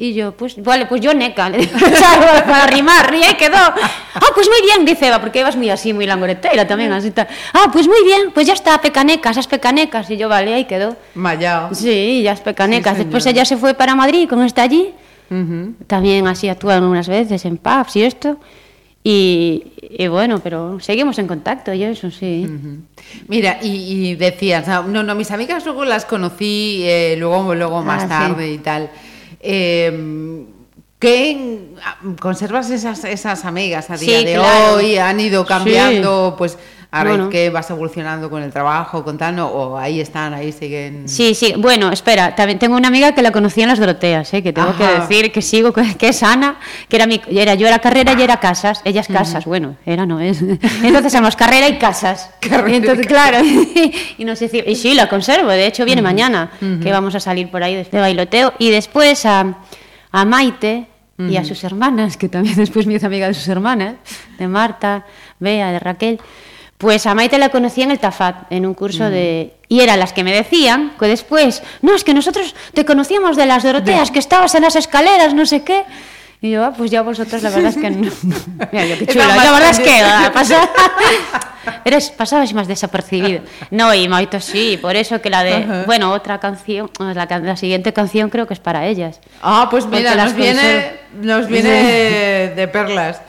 Y yo, pues, vale, pues yo neca, le digo, para rimar, y ahí quedó. Ah, pues muy bien, dice Eva, porque Eva es muy así, muy langoretera también, así tal. Ah, pues muy bien, pues ya está, pecanecas, esas pecanecas. Y yo, vale, ahí quedó. Mallao. Sí, ya es pecanecas. Sí, Después ella se fue para Madrid con este allí. También así actúan unas veces en pubs y esto. Y, y bueno, pero seguimos en contacto y eso sí. Mira, y, y decías, no, no, mis amigas luego las conocí eh, luego, luego más Ah, sí. tarde y tal. Eh, ¿Qué ah, conservas esas, esas amigas a día Sí, de claro. hoy? ¿Han ido cambiando? Pues a ver Bueno. que vas evolucionando con el trabajo, con tal, ¿no? o ahí están, ahí siguen. Sí, sí. Bueno, espera, también tengo una amiga que la conocí en las Doroteas, ¿eh? que tengo que Ajá. decir que sigo, que es Ana, que era mi, era, yo era carrera y era casas, ella es casas, bueno, era no es. Entonces éramos carrera y casas. Carrera y y entonces, claro, y nos decía, y sí, la conservo, de hecho viene mañana, que vamos a salir por ahí de, bailoteo, y después a, a Maite y a sus hermanas, que también después hizo amiga de sus hermanas, de Marta, Bea, de Raquel. Pues a Maite la conocí en el Tafat, en un curso de... Y eran las que me decían que después, no, es que nosotros te conocíamos de las Doroteas, que estabas en las escaleras, no sé qué. Y yo, ah, pues ya vosotros la verdad es que no. Mira, yo qué. Estaba La verdad es que pasa- Eres, pasabas más desapercibido. No, y Maito sí, por eso que la de... Bueno, otra canción, la, la siguiente canción creo que es para ellas. Ah, pues mira, Porque las nos viene, nos viene de perlas.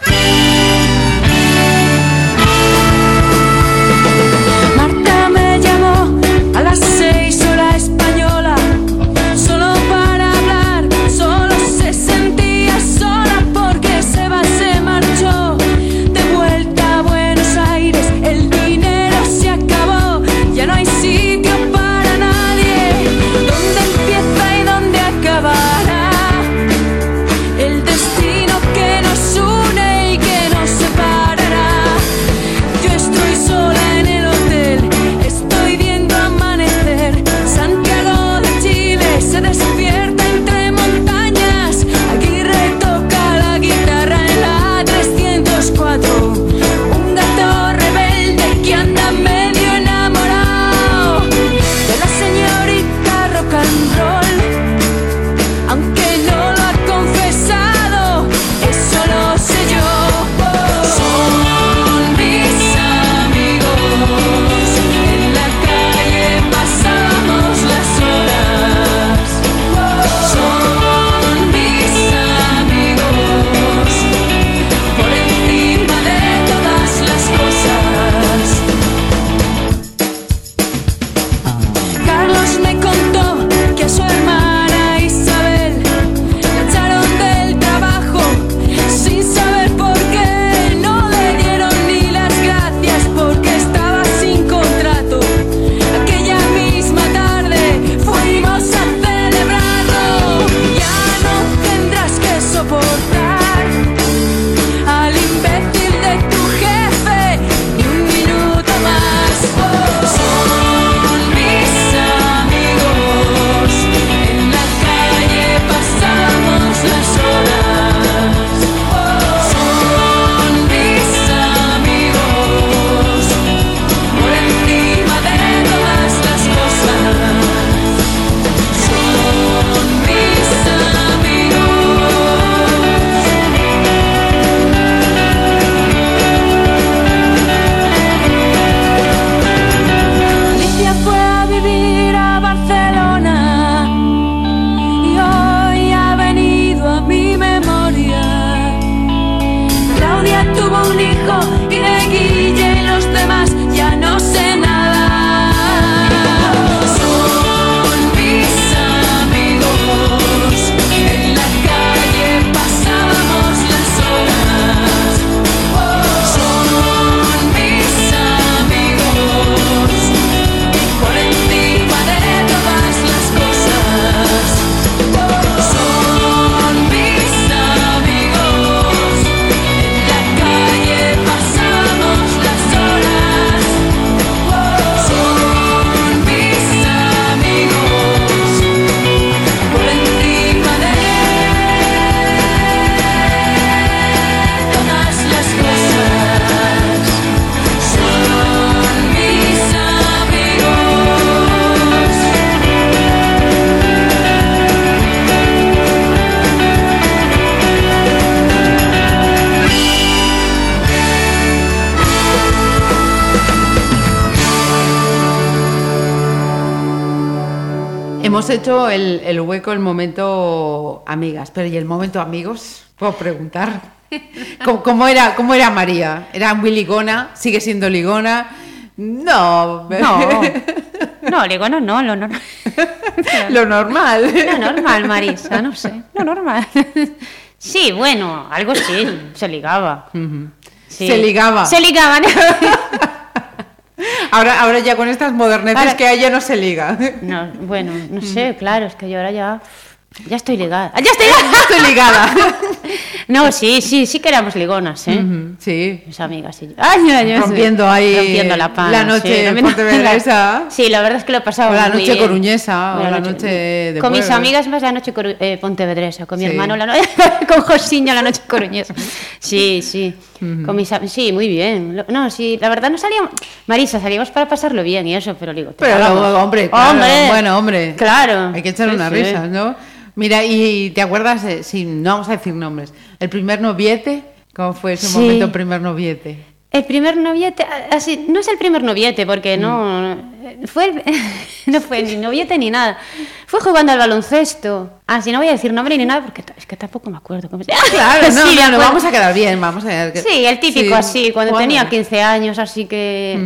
Hecho el, el hueco, el momento amigas, pero ¿y el momento amigos? Puedo preguntar. ¿Cómo, cómo era, ¿Cómo era María? ¿Era muy ligona? ¿Sigue siendo ligona? No. No, no, digo, no, lo normal. Lo normal. Lo normal, Marisa, no sé, lo normal. Sí, bueno, algo sí, se ligaba. Sí. Se ligaba. Se ligaban. Ahora, ahora ya con estas moderneces Ahora- que hay ya no se liga. No, bueno, no sé, claro, es que yo ahora ya. Ya estoy ligada. ¡Ah, ¡Ya estoy ligada! Estoy ligada. No, sí, sí, sí que éramos ligonas, ¿eh? Sí. Mis amigas y yo. ¡Ay! Rompiendo ahí Rompiendo la pana. la noche sí, pontevedresa. Sí, la verdad es que lo pasaba O la muy noche bien. coruñesa, o la noche de Con mis amigas más la noche coru- eh, pontevedresa, con mi Sí. hermano la noche... con Josiño la noche coruñesa. Sí, sí. Con mis Sí, muy bien. No, sí, la verdad no salíamos... Marisa, salíamos para pasarlo bien y eso, pero digo... Pero hombre, claro, bueno, hombre. Claro. Hay que echar Sí, unas risas, ¿no? Mira, y te acuerdas, de- sí, no vamos a decir nombres, el primer noviete, ¿cómo fue ese Sí. momento primer noviete? El primer noviete, así, no es el primer noviete, porque no, Mm. fue el- no fue ni noviete ni nada. Fue jugando al baloncesto. Así no voy a decir nombre ni nada, porque es que tampoco me acuerdo cómo se Claro, no, Sí, no, no, vamos a quedar bien, vamos a quedar... que- Sí, el típico Sí, así, cuando tenía 15 años, así que...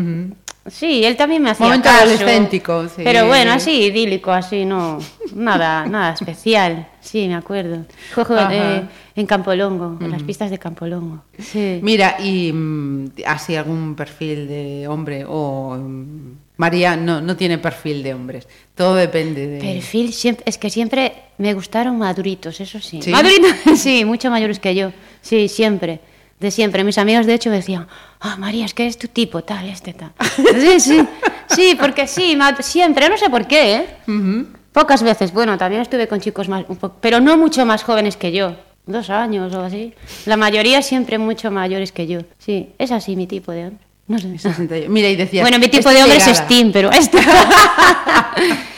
Sí, él también me hacía Momento caso. adolescéntico, sí. Pero bueno, así, idílico, así, no... Nada, nada especial. Sí, me acuerdo. Fue jue- Ajá. eh, en Campolongo, en las pistas de Campolongo. Sí. Mira, y mm, así algún perfil de hombre o... mm, María no, no tiene perfil de hombres, todo depende de... Perfil, siempre, es que siempre me gustaron maduritos, eso sí. ¿Sí? Maduritos, sí, mucho mayores que yo. Sí, siempre. De siempre. Mis amigos, de hecho, me decían, ah, María, es que es tu tipo, tal, este, tal. Sí, sí. Sí, porque sí, siempre, no sé por qué, ¿eh? Pocas veces. Bueno, también estuve con chicos más, un poco, pero no mucho más jóvenes que yo. Dos años o así. La mayoría siempre mucho mayores que yo. Sí, es así mi tipo de hombre. No sé. 61. Mira, y decías... Bueno, mi tipo "Estoy de hombre es ligada". Steam, pero este.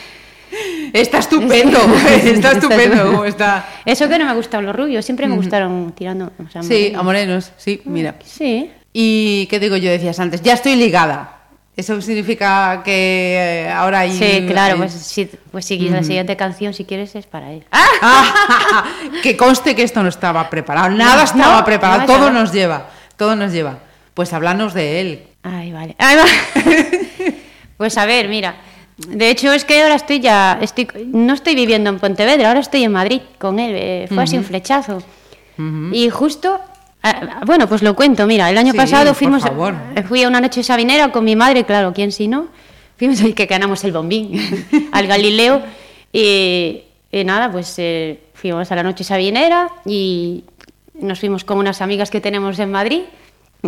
Está estupendo, está estupendo está. Eso que no me gustan los rubios, siempre me gustaron tirando. o sea, Sí, a morenos, sí, mira. Sí. Y qué digo yo, decías antes, ya estoy ligada. Eso significa que eh, ahora hay... Sí, claro, pues, sí, pues si la siguiente canción, si quieres, es para él. Ah, que conste que esto no estaba preparado, nada No, estaba no, preparado, no, todo no. nos lleva, todo nos lleva. Pues háblanos de él. Ay, vale. Ay, va. pues a ver, mira. De hecho, es que ahora estoy ya. Estoy, no estoy viviendo en Pontevedra, ahora estoy en Madrid con él. eh, fue así un flechazo. Y justo. ah, Bueno, pues lo cuento. Mira, el año Sí, pasado fuimos. Fui a una noche sabinera con mi madre, claro, quién si no. Fuimos ahí que ganamos el bombín al Galileo. Y, y nada, pues eh, fuimos a la noche sabinera y nos fuimos con unas amigas que tenemos en Madrid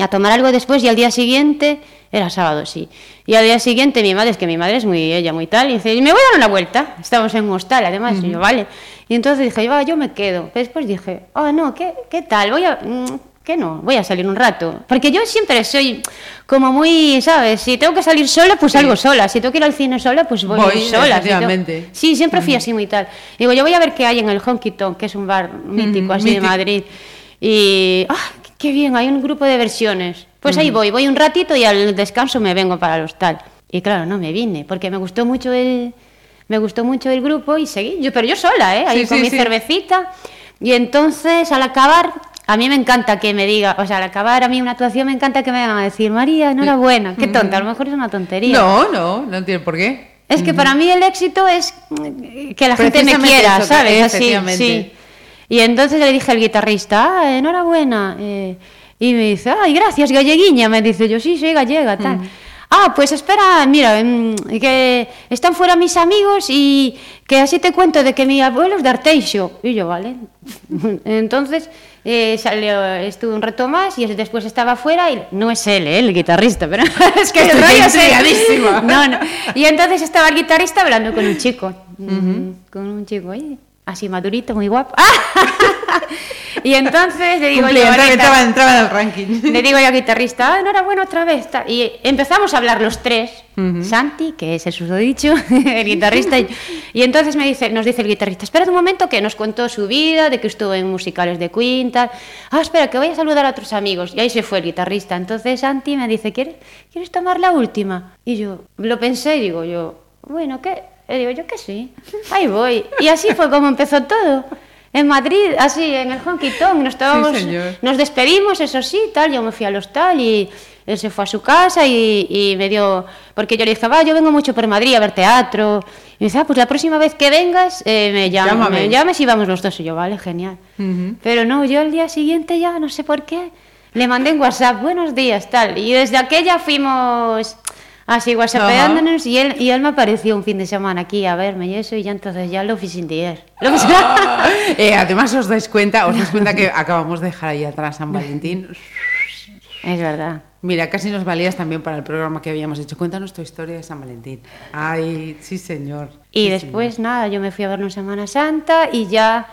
a tomar algo después y al día siguiente, era sábado, sí, y al día siguiente mi madre, es que mi madre es muy ella, muy tal, y dice, me voy a dar una vuelta, estamos en un hostal además, y yo, vale, y entonces dije, yo, "Ah, yo me quedo, Pero después dije, ah, no, ¿qué, ¿qué tal? Voy a... mm, ¿Qué no? Voy a salir un rato. Porque yo siempre soy como muy, ¿sabes? Si tengo que salir sola, pues salgo sola. Si tengo que ir al cine sola, pues voy, Voy, sola. Si tengo-. Sí, siempre fui así muy tal. Digo, yo voy a ver qué hay en el Honky Tonk, que es un bar mítico así mítico. de Madrid. Y, ¡ah, qué bien! Hay un grupo de versiones. Pues ahí voy, voy un ratito y al descanso me vengo para el hostal. Y claro, no me vine, porque me gustó mucho el, me gustó mucho el grupo y seguí. Yo, pero yo sola, ¿eh? Ahí Sí, con sí, mi sí. cervecita. Y entonces, al acabar, a mí me encanta que me diga, o sea, al acabar a mí una actuación me encanta que me vengan a decir, María, enhorabuena. Qué tonta, a lo mejor es una tontería. No, no, no tiene por qué. Es que para mí el éxito es que la gente me quiera, eso, ¿sabes? Así, sí. Y entonces le dije al guitarrista, ah, enhorabuena. eh, y me dice, ay, gracias, galleguiña. Me dice yo, sí, soy gallega, tal. Ah, pues espera, mira, mm, que están fuera mis amigos y que así te cuento de que mi abuelo es de Arteixo. Y yo, vale. Entonces eh, salió, estuve un rato más y después estaba fuera y no es él, eh, el guitarrista, pero es que el rollo es. No, no. Y entonces estaba el guitarrista hablando con un chico. Mm, Con un chico ahí, así madurito, muy guapo. y entonces le digo yo, entraba, entraba, entraba en el ranking. le digo yo al guitarrista, ah, enhorabuena otra vez. tal. Y empezamos a hablar los tres. Santi, que es el susodicho, el guitarrista. Y, y entonces me dice, nos dice el guitarrista, espera un momento que nos contó su vida, de que estuvo en musicales de Queen, tal. Ah, espera, que voy a saludar a otros amigos. Y ahí se fue el guitarrista. Entonces Santi me dice, ¿quieres, ¿quieres tomar la última? Y yo lo pensé y digo yo, bueno, ¿qué? Y digo, yo que sí, ahí voy. Y así fue como empezó todo. En Madrid, así, en el honky tonk, nos, estábamos, señor. nos despedimos, eso sí, tal, yo me fui al hostal y él se fue a su casa y, y me dio, porque yo le dije, va, yo vengo mucho por Madrid a ver teatro. Y me dice, ah, pues la próxima vez que vengas, eh, me, llamas, me llames y vamos los dos. Y yo, vale, genial. Pero no, yo el día siguiente ya, no sé por qué, le mandé en WhatsApp, buenos días, tal. Y desde aquella fuimos así whatsappeándonos y él, y él me apareció un fin de semana aquí a verme y eso, y ya entonces ya lo sin dier. Lo Eh, además os dais cuenta, os dais cuenta que acabamos de dejar ahí atrás San Valentín. Es verdad. Mira, casi nos valías también para el programa que habíamos hecho. Cuéntanos tu historia de San Valentín. Ay, sí, señor. Y Sí, después, nada, yo me fui a verlo en Semana Santa y ya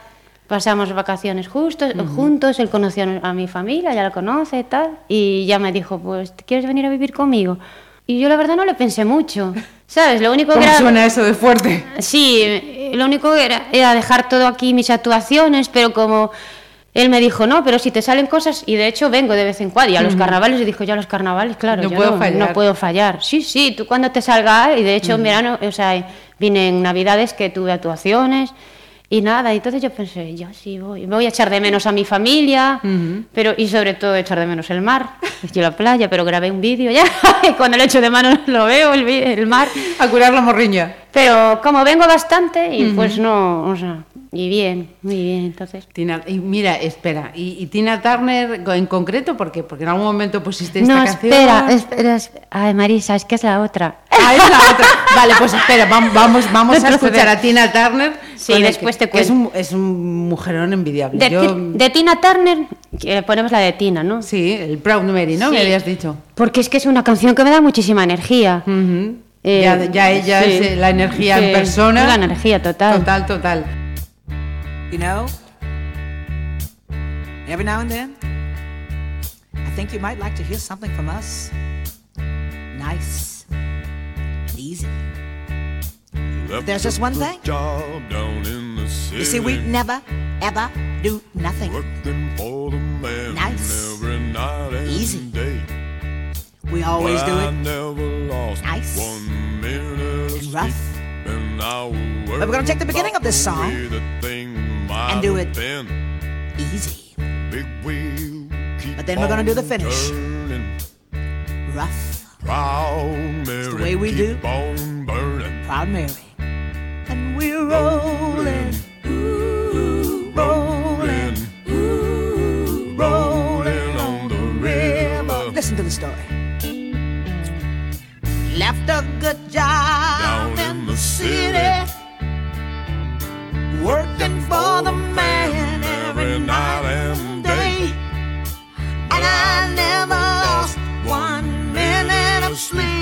pasamos vacaciones justos, juntos. Él conoció a mi familia, ya la conoce y tal. Y ya me dijo, pues, ¿quieres venir a vivir conmigo? Y yo la verdad no le pensé mucho, ¿sabes? Lo único que ¿Cómo era... suena eso de fuerte? Sí, eh, lo único que era, era dejar todo aquí, mis actuaciones, pero como él me dijo, no, pero si te salen cosas, y de hecho vengo de vez en cuando, y a los carnavales, y dijo, ya a los carnavales, claro, No yo puedo no, fallar. no puedo fallar. Sí, sí, tú cuando te salga, y de hecho en verano, o sea, vine en navidades que tuve actuaciones, y nada, entonces yo pensé, yo sí voy, me voy a echar de menos a mi familia, pero y sobre todo echar de menos el mar, yo la playa, pero grabé un vídeo ya, y cuando lo echo de mano lo veo, el, el mar. A curar la morriña. Pero como vengo bastante, y pues no, o sea, y bien, muy bien, entonces. Tina, y mira, espera, y, y Tina Turner en concreto, ¿por qué? Porque en algún momento pusiste esta No, canción. espera, espera, espera. Ay, Marisa, es que es la otra. Ah, es la otra. Vale, pues espera, vam- vamos, vamos a escuchar a Tina Turner. Sí, después que- te es un, es un mujerón envidiable. De, Yo- Ti- de Tina Turner, que ponemos la de Tina, ¿no? sí, el Proud Mary, ¿no? Sí. Me habías dicho. Porque es que es una canción que me da muchísima energía. Eh, ya, ya ella sí. es eh, la energía Sí, en persona. la energía total. Total, total. You know, every now and then, I think you might like to hear something from us. Nice There's just one thing. You see, we never, ever do nothing. nice. Easy. We always do it. nice. and rough. but we're going to take the beginning of this song and do it easy. but then we're going to do the finish. Rough. Proud Mary, the way we do. Proud Mary. We're rolling, rolling, rolling on the river. Listen to the story. Left a good job Down in the city, working for the man every night and day. And I never lost one minute of sleep.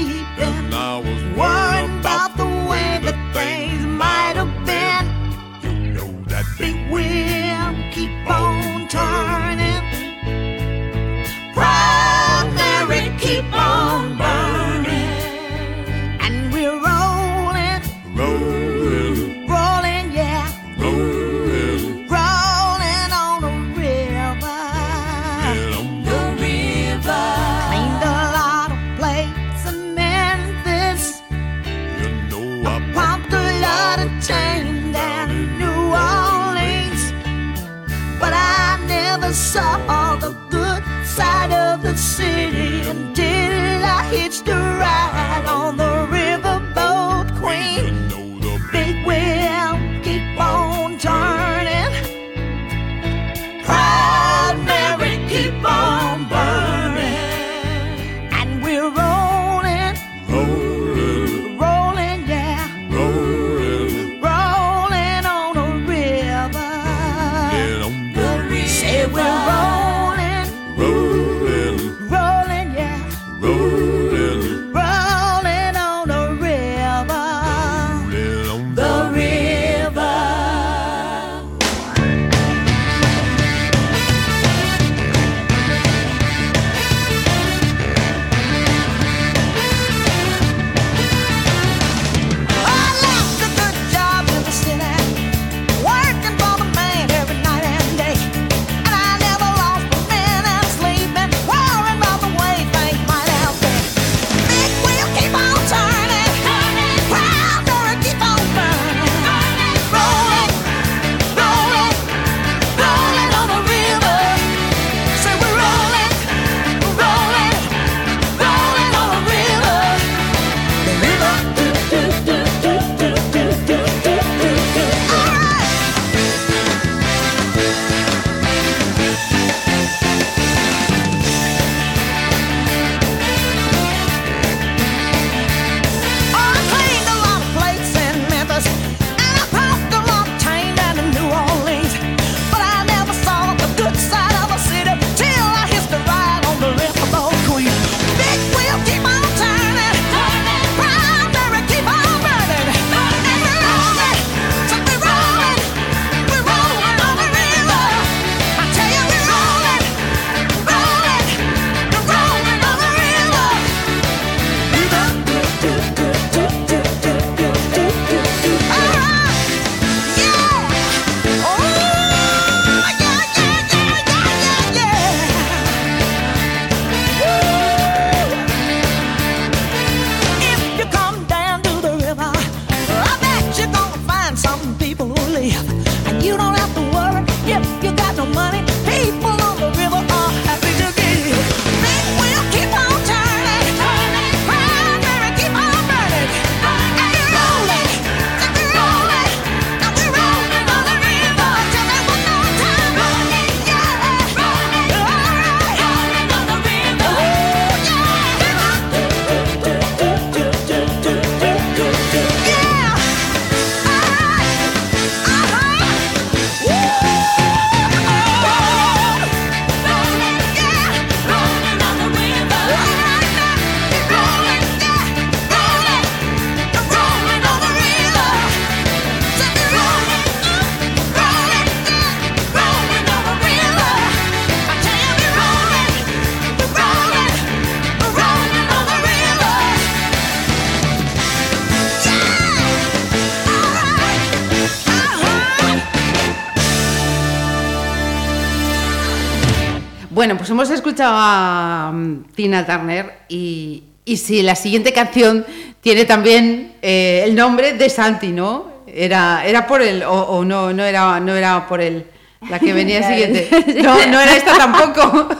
Pues hemos escuchado a mm, Tina Turner y, y si la siguiente canción tiene también eh, el nombre de Santi, ¿no? Era, era por él, o, o no, no era, no era por él. La que venía siguiente. No, no era esta tampoco.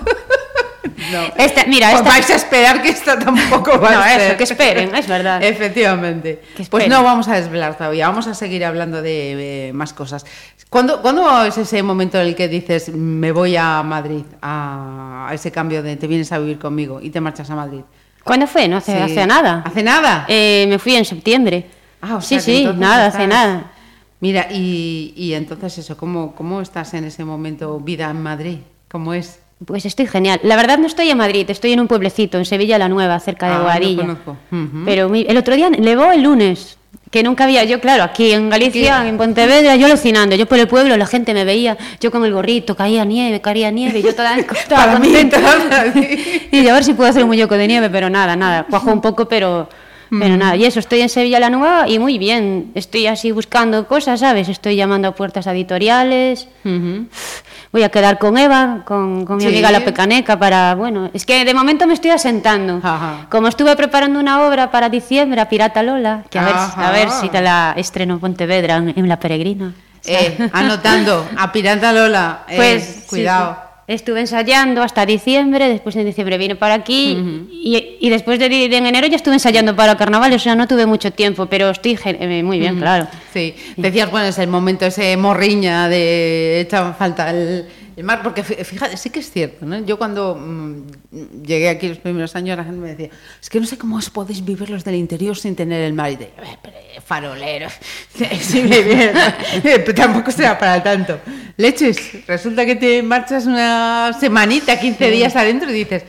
No. Esta, mira, Pues esta... vais a esperar que esta tampoco va No, a ser. eso, que esperen, es verdad. Efectivamente. Pues no vamos a desvelar todavía, vamos a seguir hablando de eh, más cosas. ¿Cuándo, cuándo es ese momento en el que dices, me voy a Madrid, a, a ese cambio de te vienes a vivir conmigo y te marchas a Madrid? ¿Cuándo fue? No hace, Sí. hace nada. ¿Hace nada? Eh, me fui en septiembre. Ah, o sí, sea sí, entonces nada, estás- hace nada. Mira, y, y entonces eso, ¿cómo, ¿cómo estás en ese momento, vida en Madrid? ¿Cómo es? Pues estoy genial. La verdad no estoy en Madrid, estoy en un pueblecito, en Sevilla la Nueva, cerca de Ah, no Boadilla. conozco. Ujú. Pero el otro día nevó el lunes, que nunca había, yo claro, aquí en Galicia, en Pontevedra, yo alucinando, yo por el pueblo, la gente me veía, yo con el gorrito, caía nieve, caía nieve, y yo toda, toda contenta. y yo a ver si puedo hacer un muñeco de nieve, pero nada, nada, cuajo un poco, pero, pero nada. Y eso, estoy en Sevilla la Nueva y muy bien, estoy así buscando cosas, ¿sabes? Estoy llamando a puertas editoriales. Voy a quedar con Eva, con, con mi Sí. amiga la Pecaneca para, bueno, es que de momento me estoy asentando. Ajá. Como estuve preparando una obra para diciembre, a Pirata Lola, que a ver, a ver si te la estreno en Pontevedra, en, en La Peregrina. Eh, anotando, a Pirata Lola, eh, Pues sí, cuidado. sí. Estuve ensayando hasta diciembre, después en diciembre vine para aquí y, y después de, de en enero ya estuve ensayando para carnaval, o sea, no tuve mucho tiempo, pero estoy eh, muy bien, claro. Sí, decías, bueno, es el momento ese morriña de echa falta el, el mar, porque fí- fíjate, sí que es cierto, ¿no? Yo cuando mm, llegué aquí los primeros años, la gente me decía, es que no sé cómo os podéis vivir los del interior sin tener el mar. Y de, "Eh, pero, eh, farolero, sí, me viene, pero tampoco será para tanto. Leches, resulta que te marchas una semanita, 15 días adentro y dices,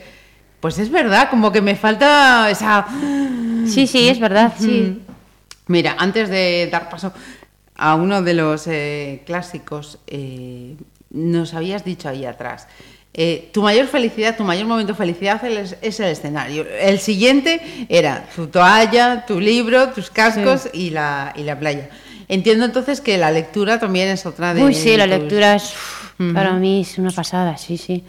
pues es verdad, como que me falta esa... Sí, sí, es verdad, sí. Mira, antes de dar paso a uno de los eh, clásicos, eh, nos habías dicho ahí atrás, eh, tu mayor felicidad, tu mayor momento de felicidad es, el escenario. El siguiente era tu toalla, tu libro, tus cascos y, la, y la playa. Entiendo entonces que la lectura también es otra de... Uy, sí, la tus- lectura es, uf, para mí es una pasada, sí, sí.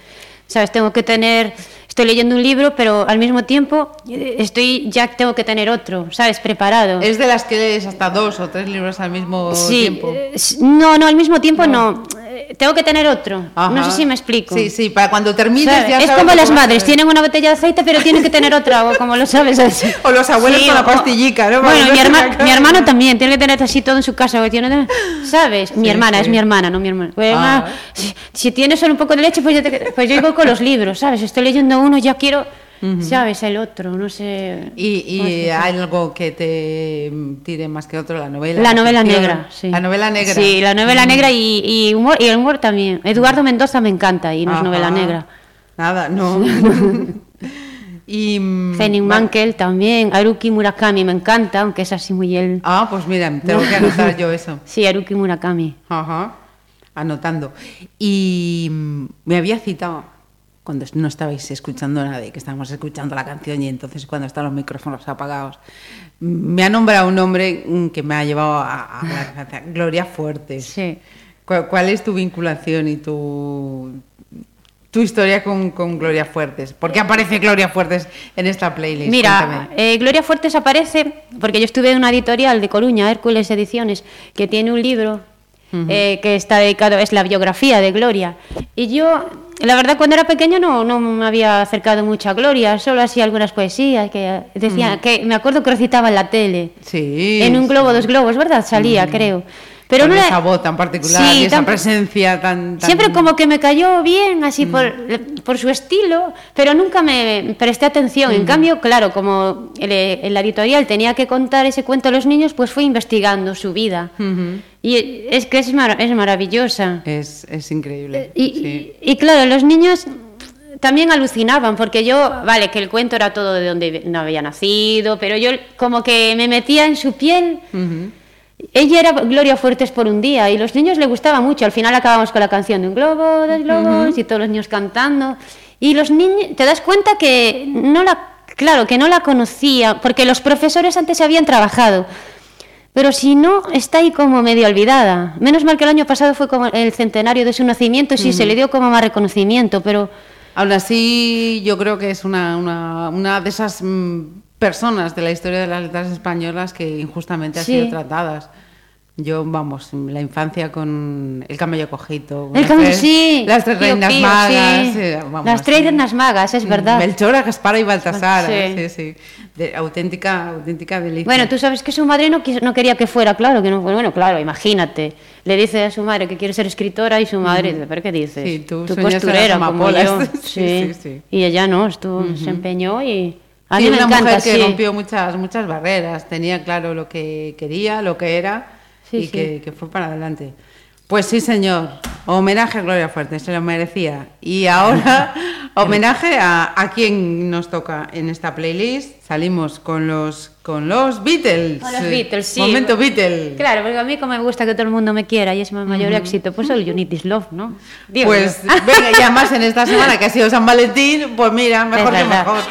Sabes, tengo que tener, estoy leyendo un libro, pero al mismo tiempo eh, estoy, ya tengo que tener otro, ¿sabes? Preparado. Es de las que lees hasta dos o tres libros al mismo sí, tiempo. eh, no, no, al mismo tiempo no. Eh, Tengo que tener otro. Ajá. No sé si me explico. Sí, sí, para cuando termines ¿Sabes? ya es como las madres, tienen una botella de aceite, pero tienen que tener otra, o como lo sabes. así. O los abuelos con la pastillica, ¿no? Bueno, mi, herma- mi hermano también tiene que tener así todo en su casa. tiene- ¿Sabes? Mi hermana, sí. es mi hermana, no mi hermano. Pues, Ah. si, si tienes solo un poco de leche, pues yo, te- pues yo voy con los libros, ¿sabes? Estoy leyendo uno, ya quiero, ¿sabes? El otro, no sé. ¿Y, y no sé. hay algo que te tire más que otro? La novela. La novela ficción? negra, sí. La novela negra. Sí, la novela negra y, y humor, y el humor también. Eduardo Mendoza me encanta y no es novela negra. Nada, no. y. mm, Henning va- Mankell también, Haruki Murakami me encanta, aunque es así muy él. Ah, pues mira, tengo que anotar yo eso. Sí, Haruki Murakami. Ajá. Anotando. Y mm, me había citado cuando no estabais escuchando nada y que estábamos escuchando la canción y entonces cuando están los micrófonos apagados, me ha nombrado un nombre mm, que me ha llevado a, a la cabeza, Gloria Fuertes. Sí. ¿Cuál, cuál es tu vinculación y tu, tu historia con, con Gloria Fuertes? ¿Por qué aparece Gloria Fuertes en esta playlist? Mira, eh, Gloria Fuertes aparece porque yo estuve en una editorial de Coruña, Hércules Ediciones, que tiene un libro eh, que está dedicado, es la biografía de Gloria. Y yo, la verdad, cuando era pequeña no, no me había acercado mucho a Gloria, solo hacía algunas poesías que decía, que me acuerdo que recitaba en la tele. Sí. en un sí. globo, dos globos, ¿verdad? Salía, creo. Pero con no era- esa voz tan particular Sí, y esa tan- presencia tan, tan- Siempre como que me cayó bien, así por, por su estilo, pero nunca me presté atención. En cambio, claro, como el- en la editorial tenía que contar ese cuento a los niños, pues fui investigando su vida. Y es que es, mara- es maravillosa. Es, es increíble. Y, sí. y- y claro, los niños también alucinaban, porque yo, vale, que el cuento era todo de donde no había nacido, pero yo como que me metía en su piel. Ella era Gloria Fuertes por un día y los niños le gustaba mucho. Al final acabamos con la canción de un globo, dos globos y todos los niños cantando. Y los niños, te das cuenta que no la, claro, que no la conocía, porque los profesores antes habían trabajado. Pero si no, está ahí como medio olvidada. Menos mal que el año pasado fue como el centenario de su nacimiento y sí, se le dio como más reconocimiento, pero Aún así, yo creo que es una, una, una de esas mm, personas de la historia de las letras españolas que injustamente han Sí. sido tratadas. Yo, vamos, la infancia con el camello cojito. El camello, tres- sí. Las tres reinas Pío, magas. sí. eh, vamos, Las tres reinas magas, es verdad. Melchora, Gaspara y Baltasar. Sí. eh, sí, sí. De- auténtica, auténtica delicia. Bueno, tú sabes que su madre no, quis- no quería que fuera, claro, que no Bueno, claro, imagínate. Le dice a su madre que quiere ser escritora y su madre dice, ¿pero qué dices? Sí, tú Tú costurera como yo. Sí, Sí, sí, sí. Y ella no, estuvo, se empeñó y... A Sí, mí me una encanta, mujer que sí. rompió muchas, muchas barreras, tenía claro lo que quería, lo que era Sí, y sí. Que, que fue para adelante. Pues sí, señor, homenaje a Gloria Fuerte, se lo merecía. Y ahora, homenaje a, a quien nos toca en esta playlist. Salimos con los, con los Beatles. Con los Beatles, sí. Momento Beatles. Claro, porque a mí como me gusta que todo el mundo me quiera y es mi mayor éxito, pues el This Love, ¿no? Digo Pues venga, y además en esta semana que ha sido San Valentín, pues mira, mejor que verdad. mejor.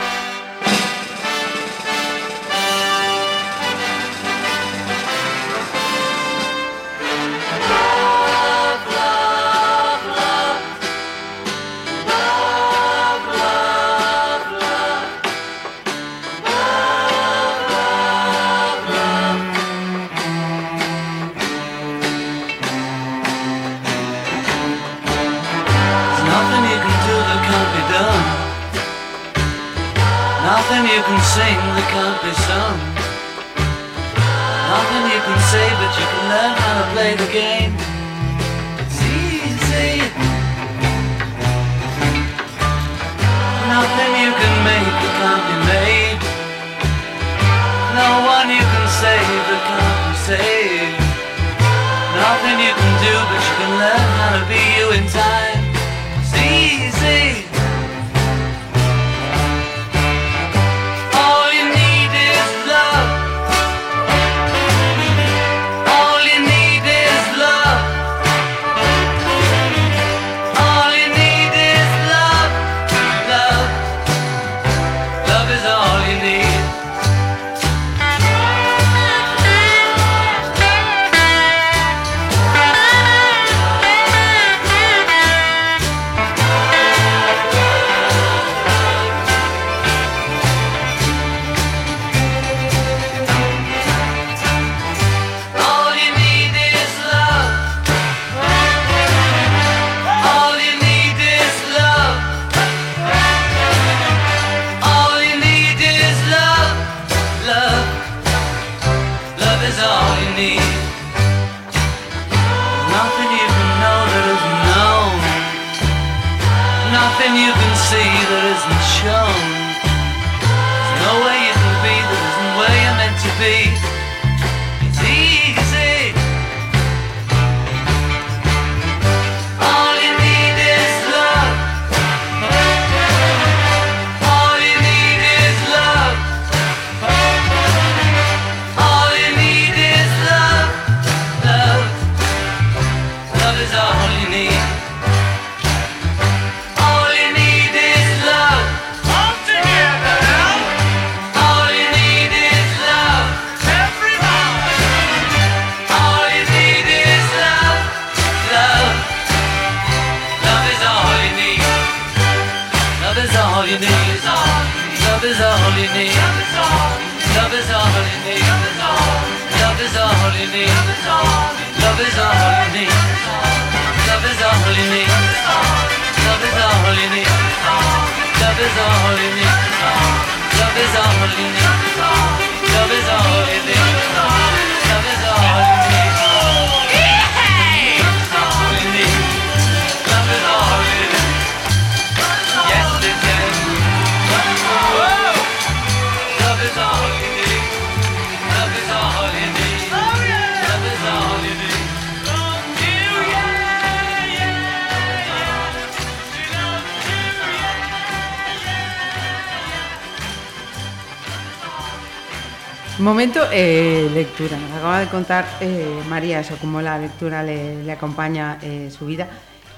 Contar eh, María eso, cómo la lectura le, le acompaña eh, su vida.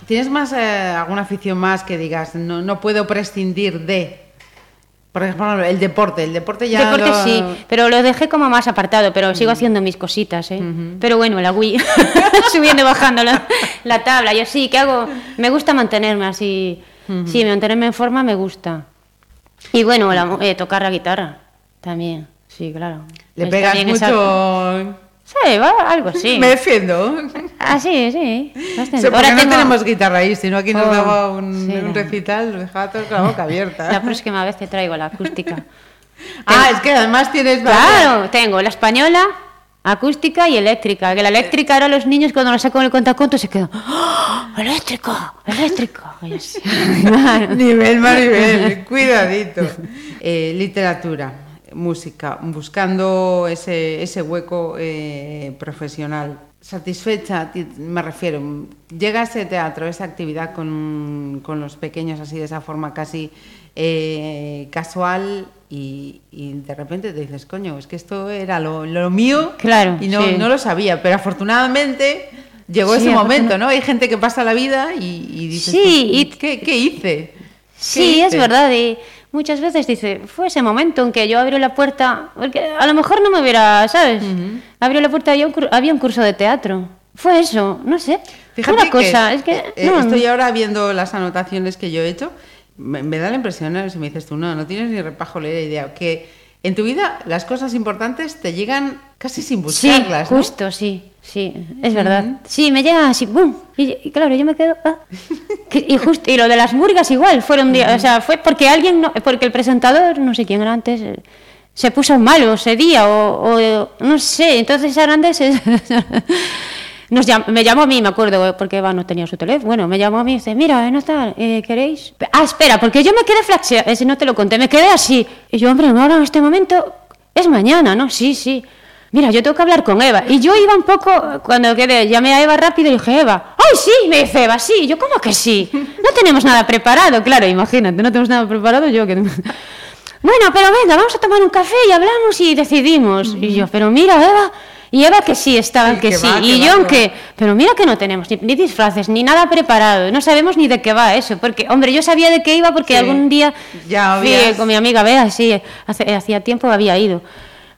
¿Tienes más eh, alguna afición más que digas no, no puedo prescindir de? Por ejemplo, el deporte. El deporte ya. Deporte lo- sí, pero lo dejé como más apartado, pero sigo haciendo mis cositas, ¿eh? Pero bueno, la Wii, subiendo y bajando la, la tabla, yo sí, ¿qué hago? Me gusta mantenerme así. Sí, mantenerme en forma me gusta. Y bueno, la eh, tocar la guitarra también, sí, claro. Le pegas esa- mucho. Sí, va, algo así. Me defiendo. Ah, sí, sí. Sí, porque Ahora no tengo- tenemos guitarra ahí, si no aquí nos Oh, daba un, sí, un no. recital, lo dejaba la boca abierta. La próxima vez te traigo la acústica. ah, es que además tienes varias. Claro, tengo la española, acústica y eléctrica. Que la eléctrica ahora los niños cuando la saco en el contaconto se quedan ¡Ah! eléctrico, eléctrico. Nivel, Maribel, cuidadito. Eh, literatura, música, buscando ese, ese hueco eh, profesional. Satisfecha, ti- me refiero, llega ese teatro, esa actividad con, con los pequeños así de esa forma casi eh, casual y, y de repente te dices, coño, es que esto era lo, lo mío Claro, y no, sí. no lo sabía, pero afortunadamente llegó Sí, ese momento, ¿no? Hay gente que pasa la vida y, y dices, Sí, "Pues, ¿qué, qué hice? Sí, ¿Qué es hice?". verdad. Y muchas veces dice, fue ese momento en que yo abrí la puerta, porque a lo mejor no me hubiera, ¿sabes? Abrió la puerta y había un, había un curso de teatro. Fue eso, no sé. Fíjate Una cosa, es que... eh, no, estoy ahora viendo las anotaciones que yo he hecho. Me, me da la impresión, ¿eh? si me dices tú, no, no tienes ni repajo la idea, que en tu vida las cosas importantes te llegan casi sin Sí, buscarlas. ¿no? justo, sí, sí, es verdad. Sí, me llega así, ¡bum! Y, y claro, yo me quedo... ah. Y, justo, y lo de las murgas igual, fueron o sea, fue porque alguien, no- porque el presentador, no sé quién era antes, eh, se puso malo ese día, o, o no sé, entonces Arandes es- nos llam- me llamó a mí, me acuerdo, porque Eva no tenía su teléfono, bueno, me llamó a mí y dice, mira, eh, no está, eh, ¿queréis? Ah, espera, porque yo me quedé flaxea, ese no te lo conté, me quedé así, y yo, hombre, ahora en este momento, es mañana, ¿no? Sí, sí. Mira, yo tengo que hablar con Eva. Y yo iba un poco, cuando quedé, llamé a Eva rápido y dije, Eva, ¡ay, sí! Me dice Eva, sí. Y yo, ¿cómo que sí? No tenemos nada preparado. Claro, imagínate, no tenemos nada preparado yo que... Bueno, pero venga, vamos a tomar un café y hablamos y decidimos. Y yo, pero mira, Eva... Y Eva que sí, estaba Sí, que, que sí. va, que y va, yo que que... Pero mira que no tenemos ni, ni disfraces, ni nada preparado. No sabemos ni de qué va eso. Porque, hombre, yo sabía de qué iba porque Sí. algún día Ya fui con mi amiga Bea, sí, hace- hacía tiempo había ido.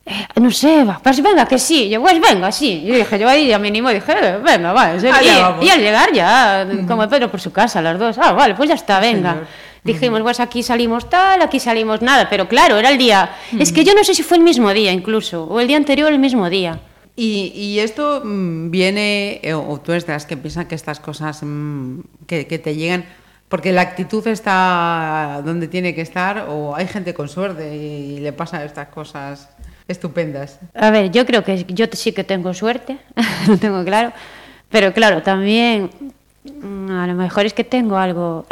Eh, no sé, Eva, pues venga, que sí. Yo, pues venga, sí. Yo dije, yo ahí a mínimo dije, eh, venga, vale. Y, y al llegar ya, como Pedro por su casa, las dos, ah, vale, pues ya está, venga. señor. Dijimos, pues aquí salimos tal, aquí salimos nada, pero claro, era el día. Es que yo no sé si fue el mismo día incluso, o el día anterior el mismo día. Y, y esto mm, viene, eh, o tú eres de las que piensan que estas cosas mm, que, que te llegan, porque la actitud está donde tiene que estar, o hay gente con suerte y le pasan estas cosas estupendas. A ver, yo creo que yo sí que tengo suerte, lo tengo claro, pero claro, también mm, a lo mejor es que tengo algo.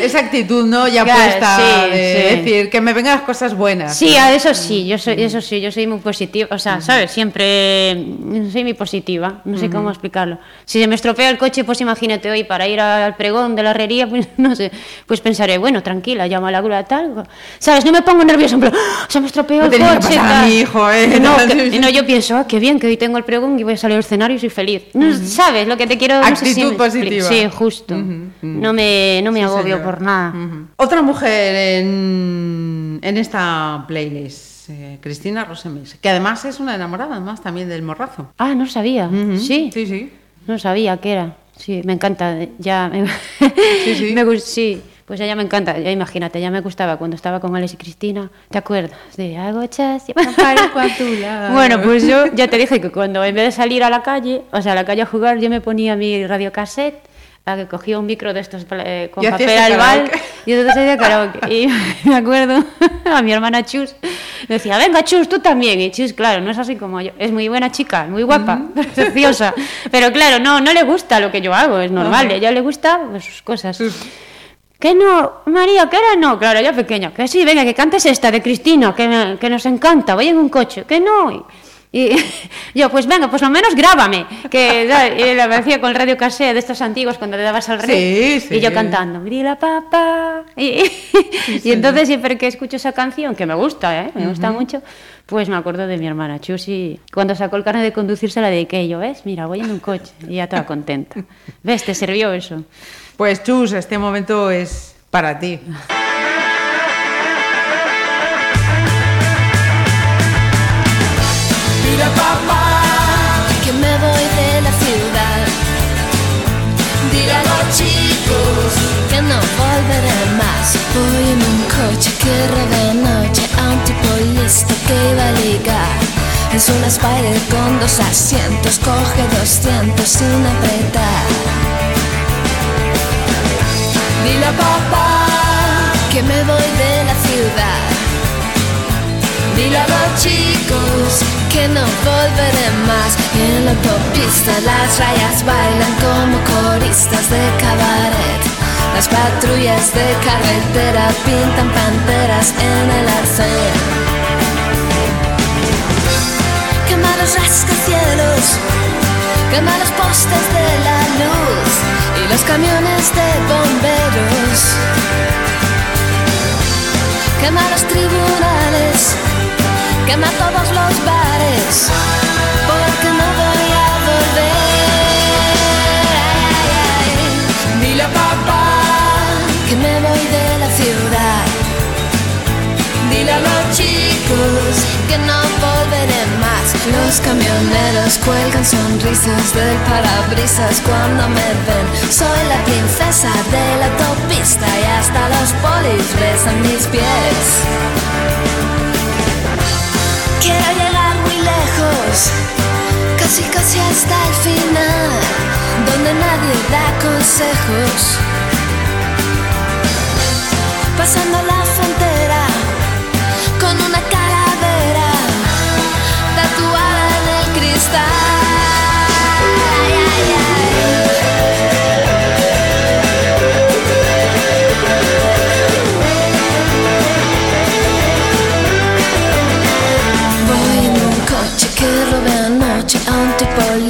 Esa actitud, ¿no? Ya Claro, puesta sí, de sí. decir que me vengan las cosas buenas. Sí, ¿no? a eso sí, yo soy, eso sí, yo soy muy positiva, o sea, ¿sabes? Siempre mm, soy muy positiva, no sé cómo explicarlo. Si se me estropea el coche, pues imagínate hoy para ir al pregón de la herrería, pues no sé, pues pensaré, bueno, tranquila, llamo a la grúa tal, ¿sabes? No me pongo nerviosa, en plan, "Ah, se me estropeó No el que coche. pasar a tal". mi hijo, ¿eh? No, No, que- no, yo pienso, ah, qué bien que hoy tengo el pregón y voy a salir al escenario y soy feliz. ¿Sabes lo que te quiero? no sé si Actitud positiva. Sí, justo. No me, no me Sí, agobio señor. por nada. Otra mujer en, en esta playlist, eh, Cristina Rosemis, que además es una enamorada además también del morrazo. Ah, no sabía. Sí. Sí, sí. No sabía qué era. Sí, me encanta. Ya me, sí. me gus- sí, pues ella me encanta. Ya imagínate, ya me gustaba cuando estaba con Alex y Cristina. ¿Te acuerdas? De algo chas. Lado. Bueno, pues yo ya te dije que cuando en vez de salir a la calle, o sea, a la calle a jugar, yo me ponía mi radiocassette, a que cogía un micro de estos eh, con papel el albal y entonces hacía karaoke. Y me acuerdo a mi hermana Chus, decía, venga Chus, tú también. Y Chus, claro, no es así como yo. Es muy buena chica, muy guapa, preciosa. Pero claro, no, no le gusta lo que yo hago, es normal. A ella le gusta pues, sus cosas. Que no, María, que era no, claro, ya pequeña, que sí, venga, que cantes esta de Cristina, que, que nos encanta, voy en un coche, que no. Y, yo, pues venga, pues lo menos grábame, que ¿sabes? y le decía con el radio casé de estos antiguos cuando le dabas al rey, Sí, sí. y yo cantando, la papá, y, y entonces siempre que escucho esa canción, que me gusta, ¿eh? me gusta mucho, pues me acuerdo de mi hermana Chusi, cuando sacó el carnet de conducir se la dediqué, y yo, ¿ves? Mira, voy en un coche, y ya estaba contenta. ¿Ves? Te sirvió eso. Pues Chus, este momento es para ti. De la ciudad. Dile a los chicos que no voy coche que roba noche a un tipo que iba a ligar. Es una Spider con dos asientos, coge 200 sin apretar. Dile a papá que me voy de la ciudad. Dile a los chicos que no volveré más. En la autopista las rayas bailan como coristas de cabaret. Las patrullas de carretera pintan panteras en el arcén. Quema los rascacielos, quema los postes de la luz y los camiones de bomberos. Quema los tribunales, quema todos los bares, Los camioneros cuelgan sonrisas del parabrisas cuando me ven. Soy la princesa de la autopista y hasta los polis besan mis pies. Quiero llegar muy lejos, casi casi hasta el final, donde nadie da consejos. Pasando la frontera el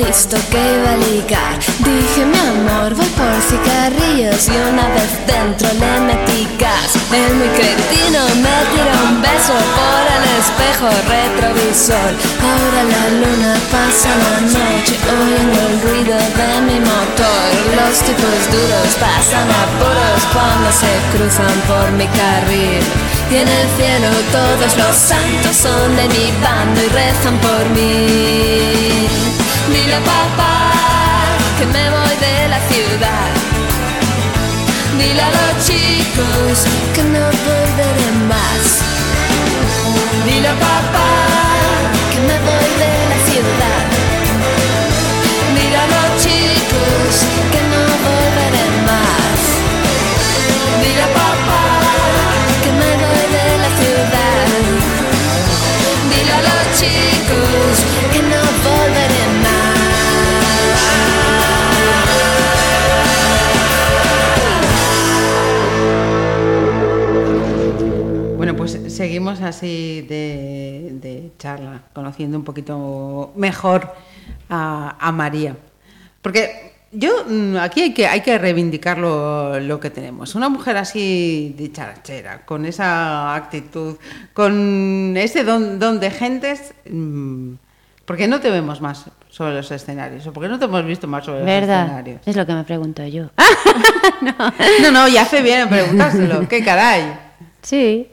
listo que iba a ligar. Dije, mi amor, voy por cigarrillos y una vez dentro le metí gas. El muy cretino me tiró un beso por el espejo retrovisor. Ahora la luna pasa la noche oyendo el ruido de mi motor. Los tipos duros pasan apuros cuando se cruzan por mi carril. Y en el cielo todos los santos son de mi bando y rezan por mí. Dile a papá que me voy de la ciudad. Dile a los chicos que no volveré más. Dile a papá que me voy seguimos así de, de charla, conociendo un poquito mejor a, a María. Porque yo mm, aquí hay que, hay que reivindicar lo, lo que tenemos. Una mujer así dicharachera, con esa actitud, con ese don, don de gentes. mm, ¿Por qué no te vemos más sobre los escenarios? ¿O por qué no te hemos visto más sobre los ¿Verdad? escenarios? Es lo que me pregunto yo. No, no, ya hace bien en preguntárselo. ¿Qué caray? Sí.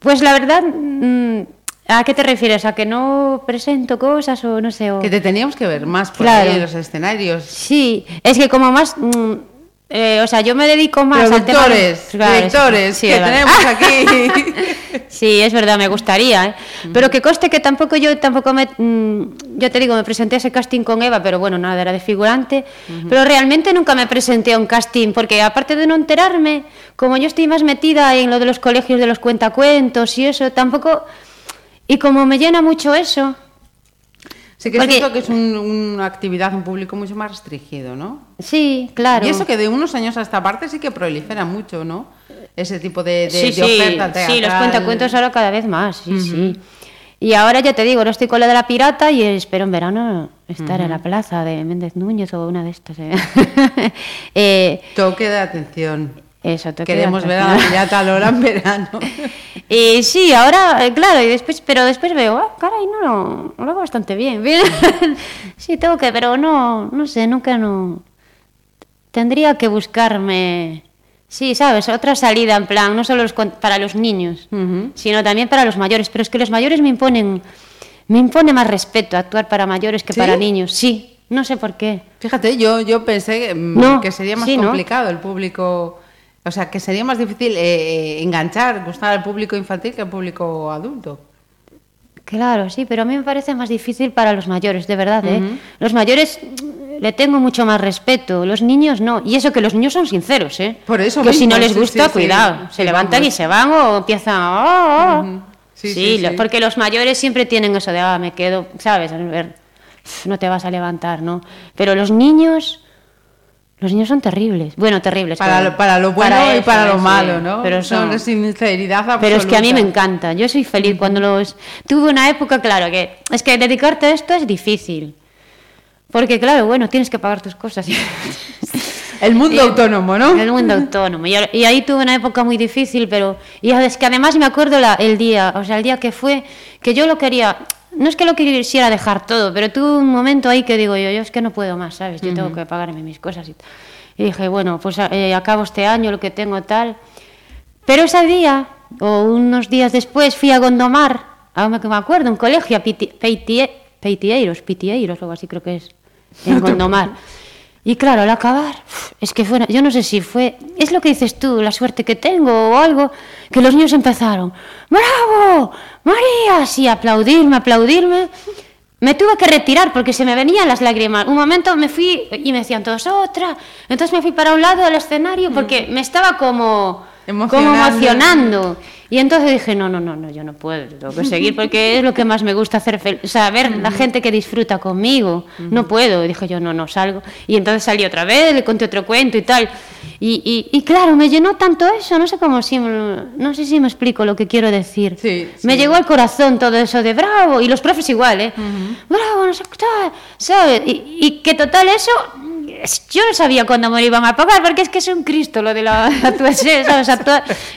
Pues la verdad, mm, ¿a qué te refieres? ¿A que no presento cosas o no sé? o- Que te teníamos que ver más por Claro. ahí en los escenarios. Sí, es que como más... eh, o sea, yo me dedico más al tema... Claro, directores, sí, que tenemos aquí. Sí, es verdad, me gustaría, ¿eh? Pero que conste que tampoco yo tampoco me mm, yo te digo, me presenté a ese casting con Eva, pero bueno, nada, era de figurante, pero realmente nunca me presenté a un casting porque aparte de no enterarme, como yo estoy más metida en lo de los colegios de los cuentacuentos y eso, tampoco y como me llena mucho eso, Sí que es Porque- cierto que es un- una actividad, un público mucho más restringido, ¿no? sí, claro. Y eso que de unos años a esta parte sí que prolifera mucho, ¿no? Ese tipo de, de, sí, de sí, oferta sí, los teatral. cuentacuentos ahora cada vez más, sí, sí. Y ahora ya te digo, no estoy con la de la pirata y espero en verano estar en la plaza de Méndez Núñez o una de estas. ¿eh? Eh, Toque de atención. Eso, de Queremos ver a la pirata Lora en verano. Y sí, ahora, eh, claro, y después, pero después veo, ah, caray, no, lo hago bastante bien. bien. sí, tengo que, pero no, no sé, nunca no. Tendría que buscarme, sí, sabes, otra salida en plan, no solo los para los niños, sino también para los mayores. Pero es que los mayores me imponen, me impone más respeto actuar para mayores que ¿Sí? para niños. Sí, no sé por qué. Fíjate, yo, yo pensé mm, No, que sería más sí, ¿no? complicado el público O sea, que sería más difícil eh, enganchar, gustar al público infantil que al público adulto. Claro, sí, pero a mí me parece más difícil para los mayores, de verdad, ¿eh? Los mayores mm, le tengo mucho más respeto, los niños no. Y eso que los niños son sinceros, ¿eh? Por eso Que si mismo, no les gusta, sí, sí. cuidado. Sí, se levantan vamos. y se van o empiezan... Sí, Sí, sí, lo- sí. porque los mayores siempre tienen eso de, ah, me quedo, ¿sabes? A ver, no te vas a levantar, ¿no? Pero los niños... Los niños son terribles. Bueno, terribles. Para claro. lo, para lo bueno y eso, para lo sí. malo, ¿no? Pero son son... sinceridad absoluta. Pero es que a mí me encanta, yo soy feliz cuando los... Tuve una época, claro, que es que dedicarte a esto es difícil. Porque, claro, bueno, tienes que pagar tus cosas. El mundo Y- autónomo, ¿no? El mundo autónomo. Y, y ahí tuve una época muy difícil, pero... Y es que además me acuerdo la- el día, o sea, el día que fue, que yo lo quería... No es que lo quisiera dejar todo, pero tuve un momento ahí que digo yo, yo es que no puedo más, ¿sabes? Yo tengo que pagarme mis cosas y. Y dije, bueno, pues eh, acabo este año lo que tengo tal. Pero ese día, o unos días después, fui a Gondomar, ahora que me acuerdo, un colegio, a Piti- Peitie- Peitieiros, Pitieiros, o algo así creo que es, en Gondomar. Y claro, al acabar, es que fue, yo no sé si fue, es lo que dices tú, la suerte que tengo o algo, que los niños empezaron, ¡Bravo! ¡María! Sí, aplaudirme, aplaudirme. Me tuve que retirar porque se me venían las lágrimas. Un momento me fui y me decían todos otra. Entonces me fui para un lado del escenario porque me estaba como como Emocionando. Y entonces dije, no, no, no, no, yo no puedo, yo tengo que seguir porque es lo que más me gusta hacer, o sea, ver la gente que disfruta conmigo. No puedo. Y dije yo, no, no, salgo. Y entonces salí otra vez, le conté otro cuento y tal. Y, y, y claro, me llenó tanto eso, no sé cómo si, me- no sé si me explico lo que quiero decir. Sí, Me sí. llegó al corazón todo eso de bravo, y los profes igual, ¿eh? Bravo, no sé ¿sabes? Y, y que total eso, es- yo no sabía cuándo me lo iban a pagar, porque es que es un Cristo lo de la actuación, ¿sabes?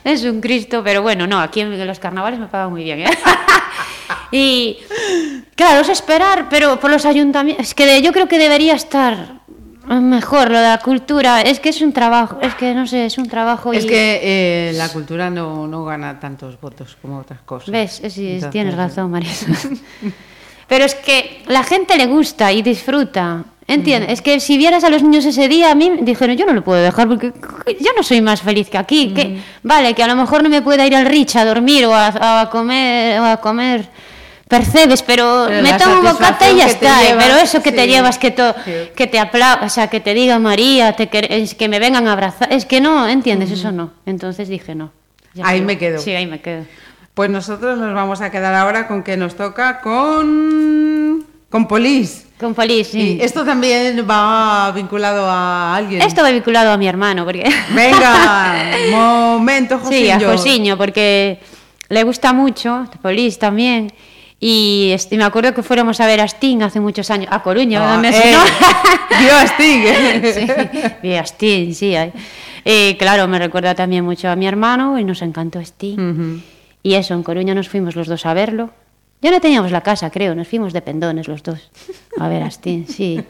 Es un Cristo, pero bueno, no, aquí en los carnavales me pagan muy bien, ¿eh? y claro, es esperar, pero por los ayuntamientos, es que de- yo creo que debería estar mejor lo de la cultura, es que es un trabajo, es que no sé, es un trabajo Es y- que eh, la cultura no, no gana tantos votos como otras cosas. ¿Ves? Sí, sí, Entonces, tienes razón, Marisa. Pero es que la gente le gusta y disfruta. ¿Entiendes? Es que si vieras a los niños ese día, a mí dijeron, yo no lo puedo dejar porque yo no soy más feliz que aquí. que, vale, que a lo mejor no me pueda ir al Rich a dormir o a, a comer o a comer percebes, pero, Pero me tomo un bocata y ya que está. ¿eh? llevas, pero eso que te llevas, que, to- Sí. que te aplaudan, o sea, que te diga María, te quer- es que me vengan a abrazar. Es que no, ¿entiendes? Eso no. Entonces dije, no. Ya Ahí me quedo. Sí, ahí me quedo. Pues nosotros nos vamos a quedar ahora con que nos toca con con Polis. Con Polis, sí. Y esto también va vinculado a alguien. Esto va vinculado a mi hermano, porque... Venga, momento, Sí, a. Josiño, porque le gusta mucho, Polis también. Y este, me acuerdo que fuéramos a ver a Sting hace muchos años, a Coruña, Ah, eh, ¿no? vio a Sting, ¿eh? sí, vi a Sting, sí. Eh, claro, me recuerda también mucho a mi hermano y nos encantó Sting. Ujú. Y eso, en Coruña nos fuimos los dos a verlo. Ya no teníamos la casa, creo, nos fuimos de pendones los dos a ver a Sting, sí.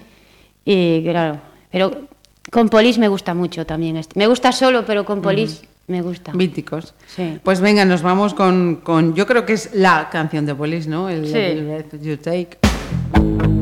Y claro, pero con Polis me gusta mucho también. este- Me gusta solo, pero con Polis me gusta. Míticos. Sí. Pues venga, nos vamos con, con- yo creo que es la canción de Polis, ¿no? El, Sí. el Breath You Take.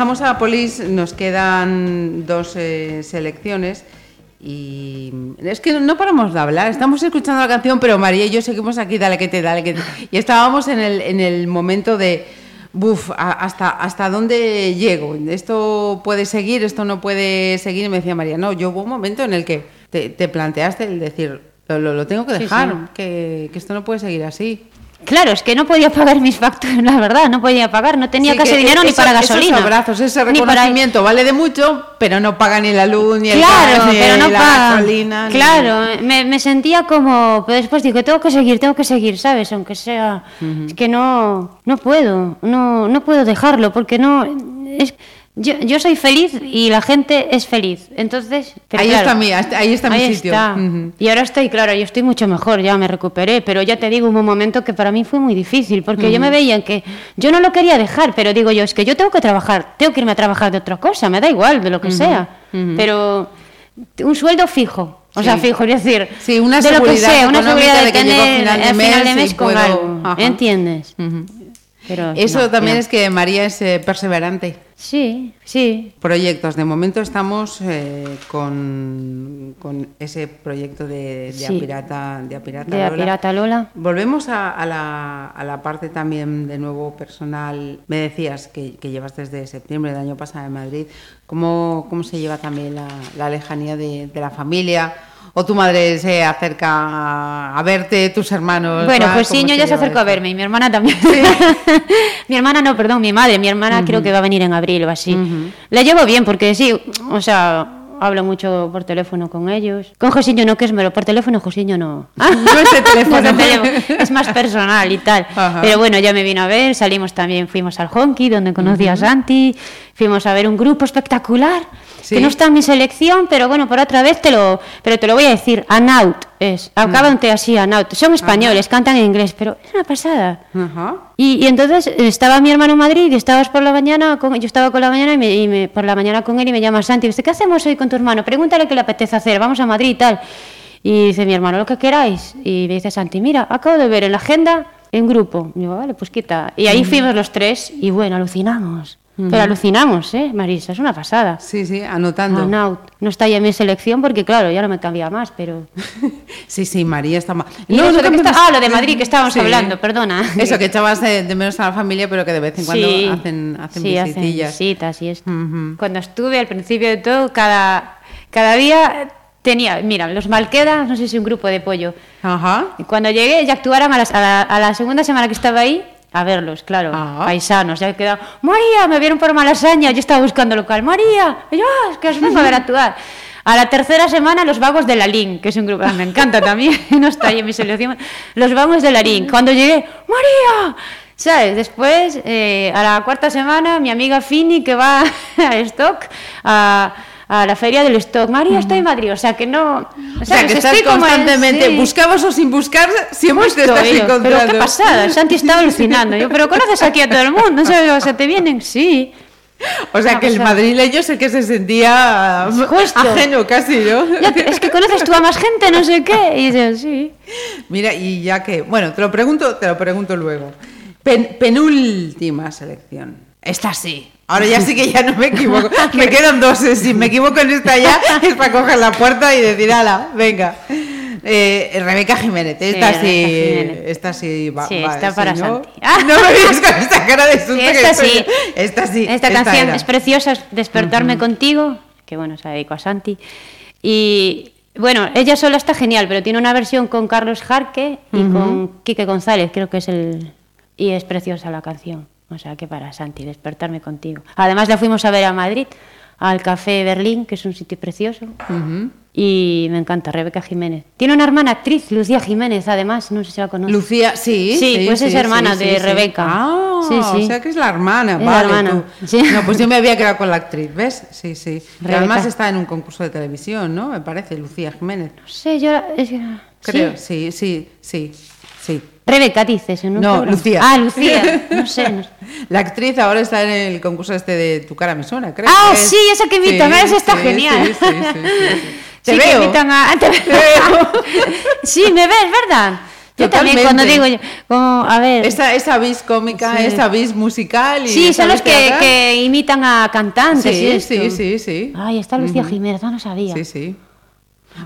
Dejamos a Polis, nos quedan dos eh, selecciones y es que no paramos de hablar, estamos escuchando la canción, pero María y yo seguimos aquí, dale que te, dale que te. Y estábamos en el, en el momento de, buf, hasta, hasta dónde llego, esto puede seguir, esto no puede seguir, y me decía María, no, yo hubo un momento en el que te, te planteaste el decir, lo, lo- lo tengo que Sí, dejar, sí. Que, que esto no puede seguir así. Claro, es que no podía pagar mis facturas, la verdad, no podía pagar, no tenía Sí, casi dinero ni para gasolina. Esos abrazos, ese para- reconocimiento vale de mucho, pero no paga ni la luz, ni el Claro, gas, ni pero no la paga. gasolina. ni- Claro, me, me sentía como, pero después digo, tengo que seguir, tengo que seguir, ¿sabes? Aunque sea, es que no, no puedo, no, no puedo dejarlo, porque no, es, yo, yo soy feliz y la gente es feliz, entonces... Ahí claro, está mi- ahí está mi ahí sitio. está. Ujú. Y ahora estoy, claro, yo estoy mucho mejor, ya me recuperé, pero ya te digo, hubo un momento que para mí fue muy difícil, porque yo me veía en que yo no lo quería dejar, pero digo yo, es que yo tengo que trabajar, tengo que irme a trabajar de otra cosa, me da igual, de lo que sea, pero un sueldo fijo, o Sí. sea, fijo, es decir, Sí, una de lo que sea, una seguridad de, tener final de al final de mes mes con puedo- algo. ¿entiendes? Pero Eso no, también no. es que María es eh, perseverante. Sí, sí. Proyectos. De momento estamos eh, con, con ese proyecto de, de Sí. Apirata, de Apirata De Lola. Pirata Lola. Volvemos a, a la, a la parte también de nuevo personal. Me decías que, que llevas desde septiembre del año pasado en Madrid. ¿Cómo, cómo se lleva también la, la lejanía de, de la familia? ¿O tu madre se acerca a, verte, tus hermanos? Bueno, va? pues sí, ¿Cómo yo ya se acercó a verme y mi hermana también. mi hermana no, perdón, mi madre. Mi hermana creo que va a venir en abril o así. La llevo bien porque sí, o sea, hablo mucho por teléfono con ellos. Con Josiño no, que es mero, por teléfono Josiño no. No es de teléfono. No es más personal y tal. Ajá. Pero bueno, ya me vino a ver, salimos también, fuimos al Honky, donde conocí a Santi, fuimos a ver un grupo espectacular, Sí. que no está en mi selección, pero bueno, por otra vez te lo, pero te lo voy a decir, Anaut es, acábate así, Anaut. Son españoles, cantan en inglés, pero es una pasada. Ajá. Y, y entonces eh, estaba mi hermano en Madrid y estabas por la mañana, con, yo estaba con la mañana y, me, y me- por la mañana con él y me llama Santi y dice, ¿qué hacemos hoy con tu hermano? Pregúntale qué le apetece hacer, vamos a Madrid y tal. Y dice mi hermano, lo que queráis. Y me dice Santi, mira, acabo de ver en la agenda en grupo. Y yo, vale, pues quita. Y ahí fuimos los tres y bueno, alucinamos. Pero alucinamos, ¿eh, Marisa? Es una pasada. Sí, sí, anotando. Anaut. No está ya en mi selección porque, claro, ya no me cambia más, pero... Sí, sí, María está mal. Que cambiemos- está- Ah, lo de Madrid que estábamos Sí. hablando, perdona. Eso, que echabas de, de menos a la familia, pero que de vez en cuando Sí, hacen, hacen sí, hacen visitillas. visitas y esto. Ujú. Cuando estuve al principio de todo, cada, cada día tenía, mira, los Malquedas, no sé si un grupo de pollo. Ajá. Y cuando llegué ya actuaron a, las- a la, a la segunda semana que estaba ahí, a verlos, claro, Ah. paisanos, ya quedado, María, me vieron por Malasaña, yo estaba buscando local, María, y yo, "Ah, es que os vengo a ver actuar. A la tercera semana, los vagos de la LIN, que es un grupo, me encanta también, no está ahí en mi selección. Los vagos de la LIN. Cuando llegué, ¡María! ¿Sabes? Después, eh, a la cuarta semana, mi amiga Fini, que va al stock, a, a la feria del stock. María, estoy en Madrid. O sea, que no. O sea, que estás en- constantemente, sí. buscabas o sin buscar, siempre te estás ellos, encontrando. Pero qué pasada, Santi estaba alucinando. Yo, pero conoces aquí a todo el mundo, ¿sabes? O sea, te vienen, sí. O sea, Una que el madrileño es el que se sentía Justo. ajeno casi, ¿no? Ya, es que conoces tú a más gente, no sé qué. Y dices, sí. Mira, y ya que, bueno, te lo pregunto, te lo pregunto luego. Pen- penúltima selección. Esta sí. Ahora ya sí que ya no me equivoco. me quedan dos. eh, Si me equivoco en esta ya, es para coger la puerta y decir, ala, venga. Eh, Rebeca Jiménez, esta Sí, sí, Jiménez. esta sí va. Sí, va, si para no, Santi. No me digas con esta cara de susto Sí, que esta estoy sí. Esta sí. Esta, canción era. es preciosa, es Despertarme contigo, que bueno, se dedico a Santi. Y bueno, ella sola está genial, pero tiene una versión con Carlos Jarque y con Quique González, creo que es el... Y es preciosa la canción. O sea, que para Santi, Despertarme contigo. Además la fuimos a ver a Madrid, al Café Berlín, que es un sitio precioso. Y me encanta, Rebeca Jiménez. Tiene una hermana actriz, Lucía Jiménez, además, no sé si la conoces. Lucía, sí. Sí, pues es hermana de Rebeca. Ah, Sí, sí. o sea que es la hermana, Es la vale. hermana. No, pues yo me había quedado con la actriz, ¿ves? Sí, sí. Rebeca. además está en un concurso de televisión, ¿no? Me parece, Lucía Jiménez. No sé, yo... es que- Creo, sí, sí, sí, sí. Rebeca dices, ¿no? No, Lucía. Ah, Lucía. No sé. no sé. La actriz ahora está en el concurso este de Tu cara me suena, creo. Ah, es. sí, esa que invitan, esa está genial. Sí, sí, sí, sí, sí. Te Sí, veo. invitan a- te Te veo. sí, me ves, ¿verdad? Yo también cuando digo, yo, como, a ver... Esa, esa vis cómica, Sí. esa vis musical. Y Sí, son los que, imitan a cantantes Sí, sí, sí, sí. Ay, está Lucía Jiménez, no lo sabía. Sí, sí.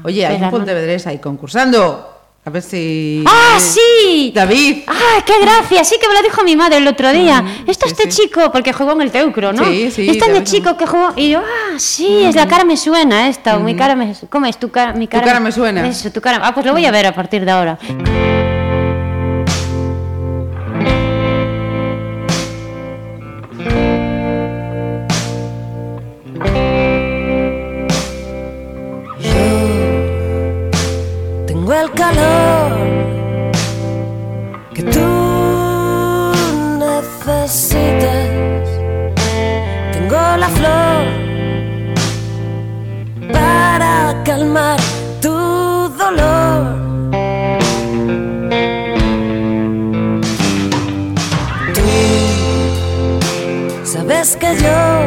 Oye, hay un no- Pontevedrés ahí concursando. A ver si. ¡Ah, sí! David. ¡Ah, qué gracia! Sí que me lo dijo mi madre el otro día. Está sí, este sí. chico, porque jugó en el Teucro, ¿no? Sí, sí, el David chico que jugó. Y yo, ah, sí, es la cara me suena esta. o Mi cara me. ¿Cómo es? Tu cara, mi cara, cara me suena. Eso, tu cara. Ah, pues lo voy a ver a partir de ahora. El calor que tú necesitas. Tengo la flor para calmar tu dolor. Tú sabes que yo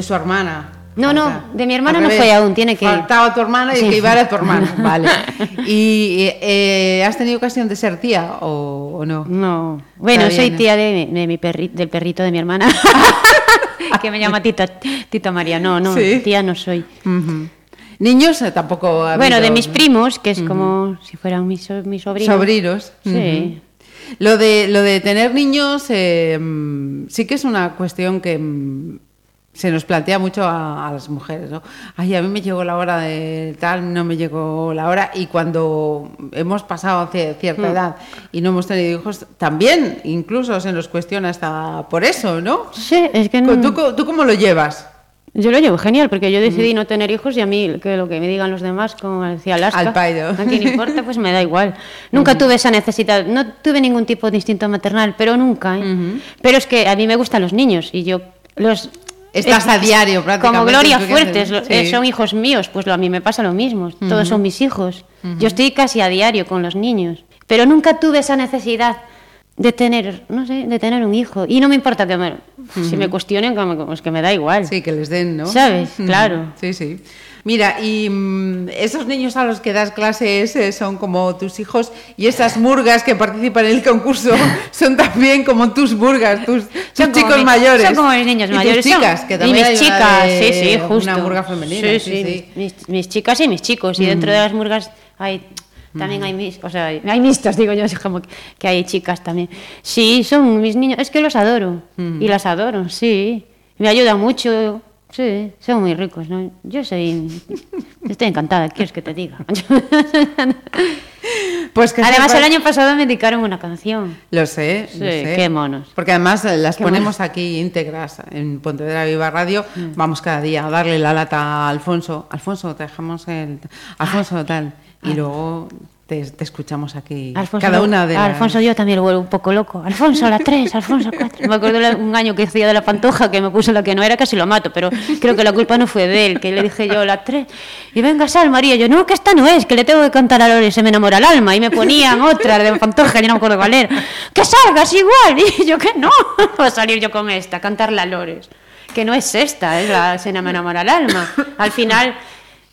de su hermana. No, no, de mi hermana no fue aún, tiene que ir. Faltaba tu hermana y Sí. que iba era tu hermano. Vale. ¿Y eh, has tenido ocasión de ser tía o, o no? No. Bueno, Está soy bien. tía de, mi- de mi perri- del perrito de mi hermana. que me llama tita, tita María. No, no, Sí. tía no soy. Niños eh, tampoco ha Bueno, habido, de mis primos, que es como si fueran mis, mis sobrinos. Sobrinos. Sí. Lo de, lo de tener niños eh, mm, sí que es una cuestión que mm, se nos plantea mucho a, a las mujeres, ¿no? Ay, a mí me llegó la hora de tal, no me llegó la hora. Y cuando hemos pasado hacia cierta Mm. edad y no hemos tenido hijos, también incluso se nos cuestiona hasta por eso, ¿no? Sí, es que no... ¿Tú, cómo lo llevas? Yo lo llevo genial, porque yo decidí no tener hijos y a mí que lo que me digan los demás, como decía Alaska, Al a quien importa, pues me da igual. Nunca tuve esa necesidad, no tuve ningún tipo de instinto maternal, pero nunca. ¿eh? Pero es que a mí me gustan los niños y yo los... Estás a diario, prácticamente, Como Gloria Fuertes, haces- lo- sí. son hijos míos, pues lo, a mí me pasa lo mismo, todos son mis hijos. Yo estoy casi a diario con los niños, pero nunca tuve esa necesidad de tener, no sé, de tener un hijo. Y no me importa que me, si me cuestionen, como, como es que me da igual. Sí, que les den, ¿no? ¿Sabes? Claro. Sí, sí. Mira, y mm, esos niños a los que das clases son como tus hijos y esas murgas que participan en el concurso son también como tus murgas, tus, tus chicos mayores. Son como mis niños Y tus mayores. son- chicas, que y también mis hay una chicas, de- sí, sí, justo. Una murga femenina. Sí, Sí, sí. Mis, mis chicas y mis chicos. Y dentro de las murgas hay también hay mis, o sea, hay mixtas, digo yo, es como que, hay chicas también. Sí, son mis niños, es que los adoro. Y las adoro, sí. Me ayudan mucho. Sí, son muy ricos, ¿no? Yo soy... Estoy encantada, ¿quieres que te diga? Pues que Además, el año pasado me dedicaron una canción. Lo sé, Sí, lo sé. qué monos. Porque además las Qué ponemos monos. aquí íntegras en Pontevedra Viva Radio. Mm. Vamos cada día a darle la lata a Alfonso. Alfonso, te dejamos el. Alfonso, tal. Y luego te, te escuchamos aquí. Alfonso, cada una de las- Alfonso yo también lo vuelvo un poco loco. Alfonso la 3, Alfonso 4. Me acuerdo la- un año que hacía de la pantoja que me puso la que no era, casi lo mato, pero creo que la culpa no fue de él, que le dije yo la 3. Y venga, sal, María. Yo, no, que esta no es, que le tengo que cantar a Lore, se me enamora el alma. Y me ponían otra de pantoja, yo no me acuerdo cuál era. Que salgas igual. Y yo, que no. Voy a salir yo con esta, cantarla a Lores. Que no es esta, es la se me enamora el alma. Al final.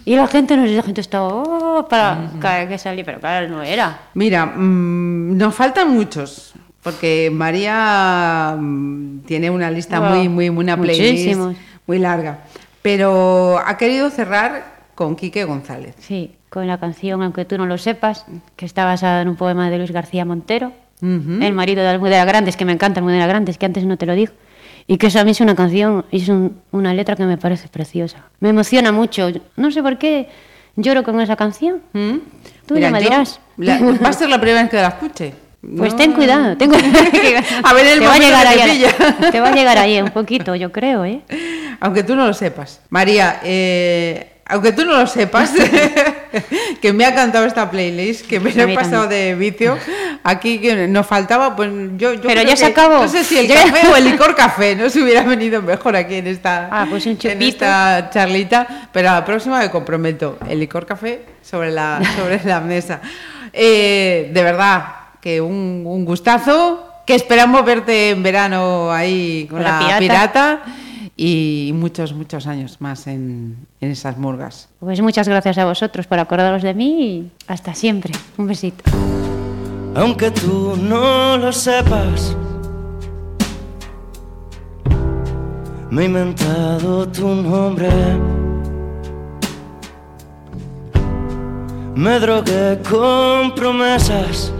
Y la gente nos la gente estaba oh, para que- que salí, pero claro, no era. Mira, mm, nos faltan muchos. Porque María mm, tiene una lista Wow, muy, muy, muy, una playlist muchísimos. muy larga. Pero ha querido cerrar con Quique González. Sí, con la canción Aunque tú no lo sepas, que está basada en un poema de Luis García Montero, el marido de Almudena Grandes, que me encanta Almudena Grandes, que antes no te lo digo. Y que eso a mí es una canción, es un- una letra que me parece preciosa. Me emociona mucho. No sé por qué lloro con esa canción. ¿Mm? Tú Mira, ya me yo- dirás. la- va a ser la primera vez que la escuche. Pues No. ten cuidado, ten cuidado. A ver el te va a llegar ahí, pilla. te va a llegar ahí un poquito, yo creo, ¿eh? Aunque tú no lo sepas. María, eh, aunque tú no lo sepas, que me ha cantado esta playlist, que me lo A he pasado de vicio. Aquí que nos faltaba, pues yo, yo Pero ya se que- acabó. No sé si el café o el licor café, no se hubiera venido mejor aquí en esta, Ah, pues un en esta charlita. Pero a la próxima me comprometo. El licor café sobre la, sobre la mesa. Eh, de verdad, que un, un gustazo. Que esperamos verte en verano ahí con, la, pirata. pirata y muchos, muchos años más en, en esas murgas. Pues muchas gracias a vosotros por acordaros de mí y hasta siempre. Un besito. aunque tú no lo sepas. Me he inventado tu nombre. Me drogué con promesas.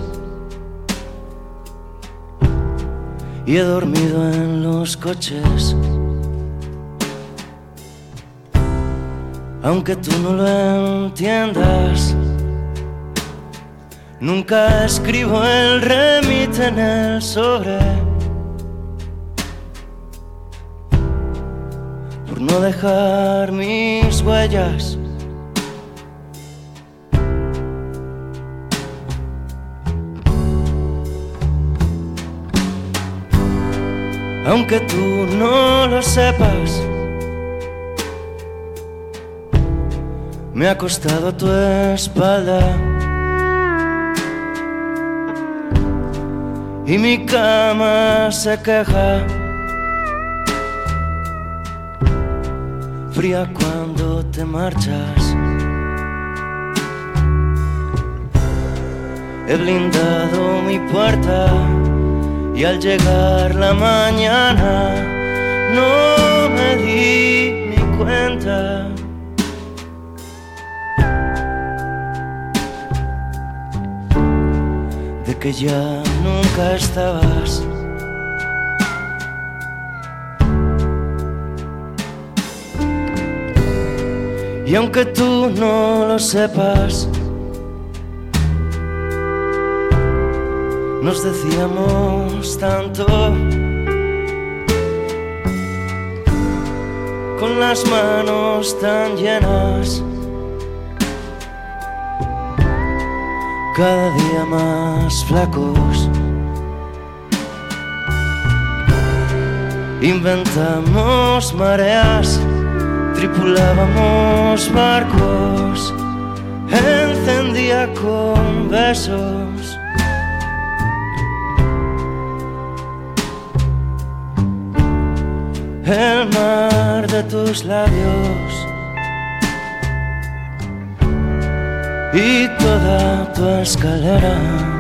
Y he dormido en los coches. Aunque tú no lo entiendas. Nunca escribo el remite en el sobre Por no dejar mis huellas Aunque tú no lo sepas Me ha costado tu espalda y mi cama se queja. Fría cuando te marchas. He blindado mi puerta y al llegar la mañana no me di ni cuenta. Que ya nunca estabas. Y aunque tú no lo sepas, nos decíamos tanto con las manos tan llenas, cada día más flacos. Inventamos mareas, tripulábamos barcos, encendía con besos. el mar de tus labios y toda tu escalera.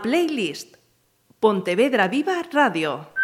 Playlist Pontevedra Viva Radio.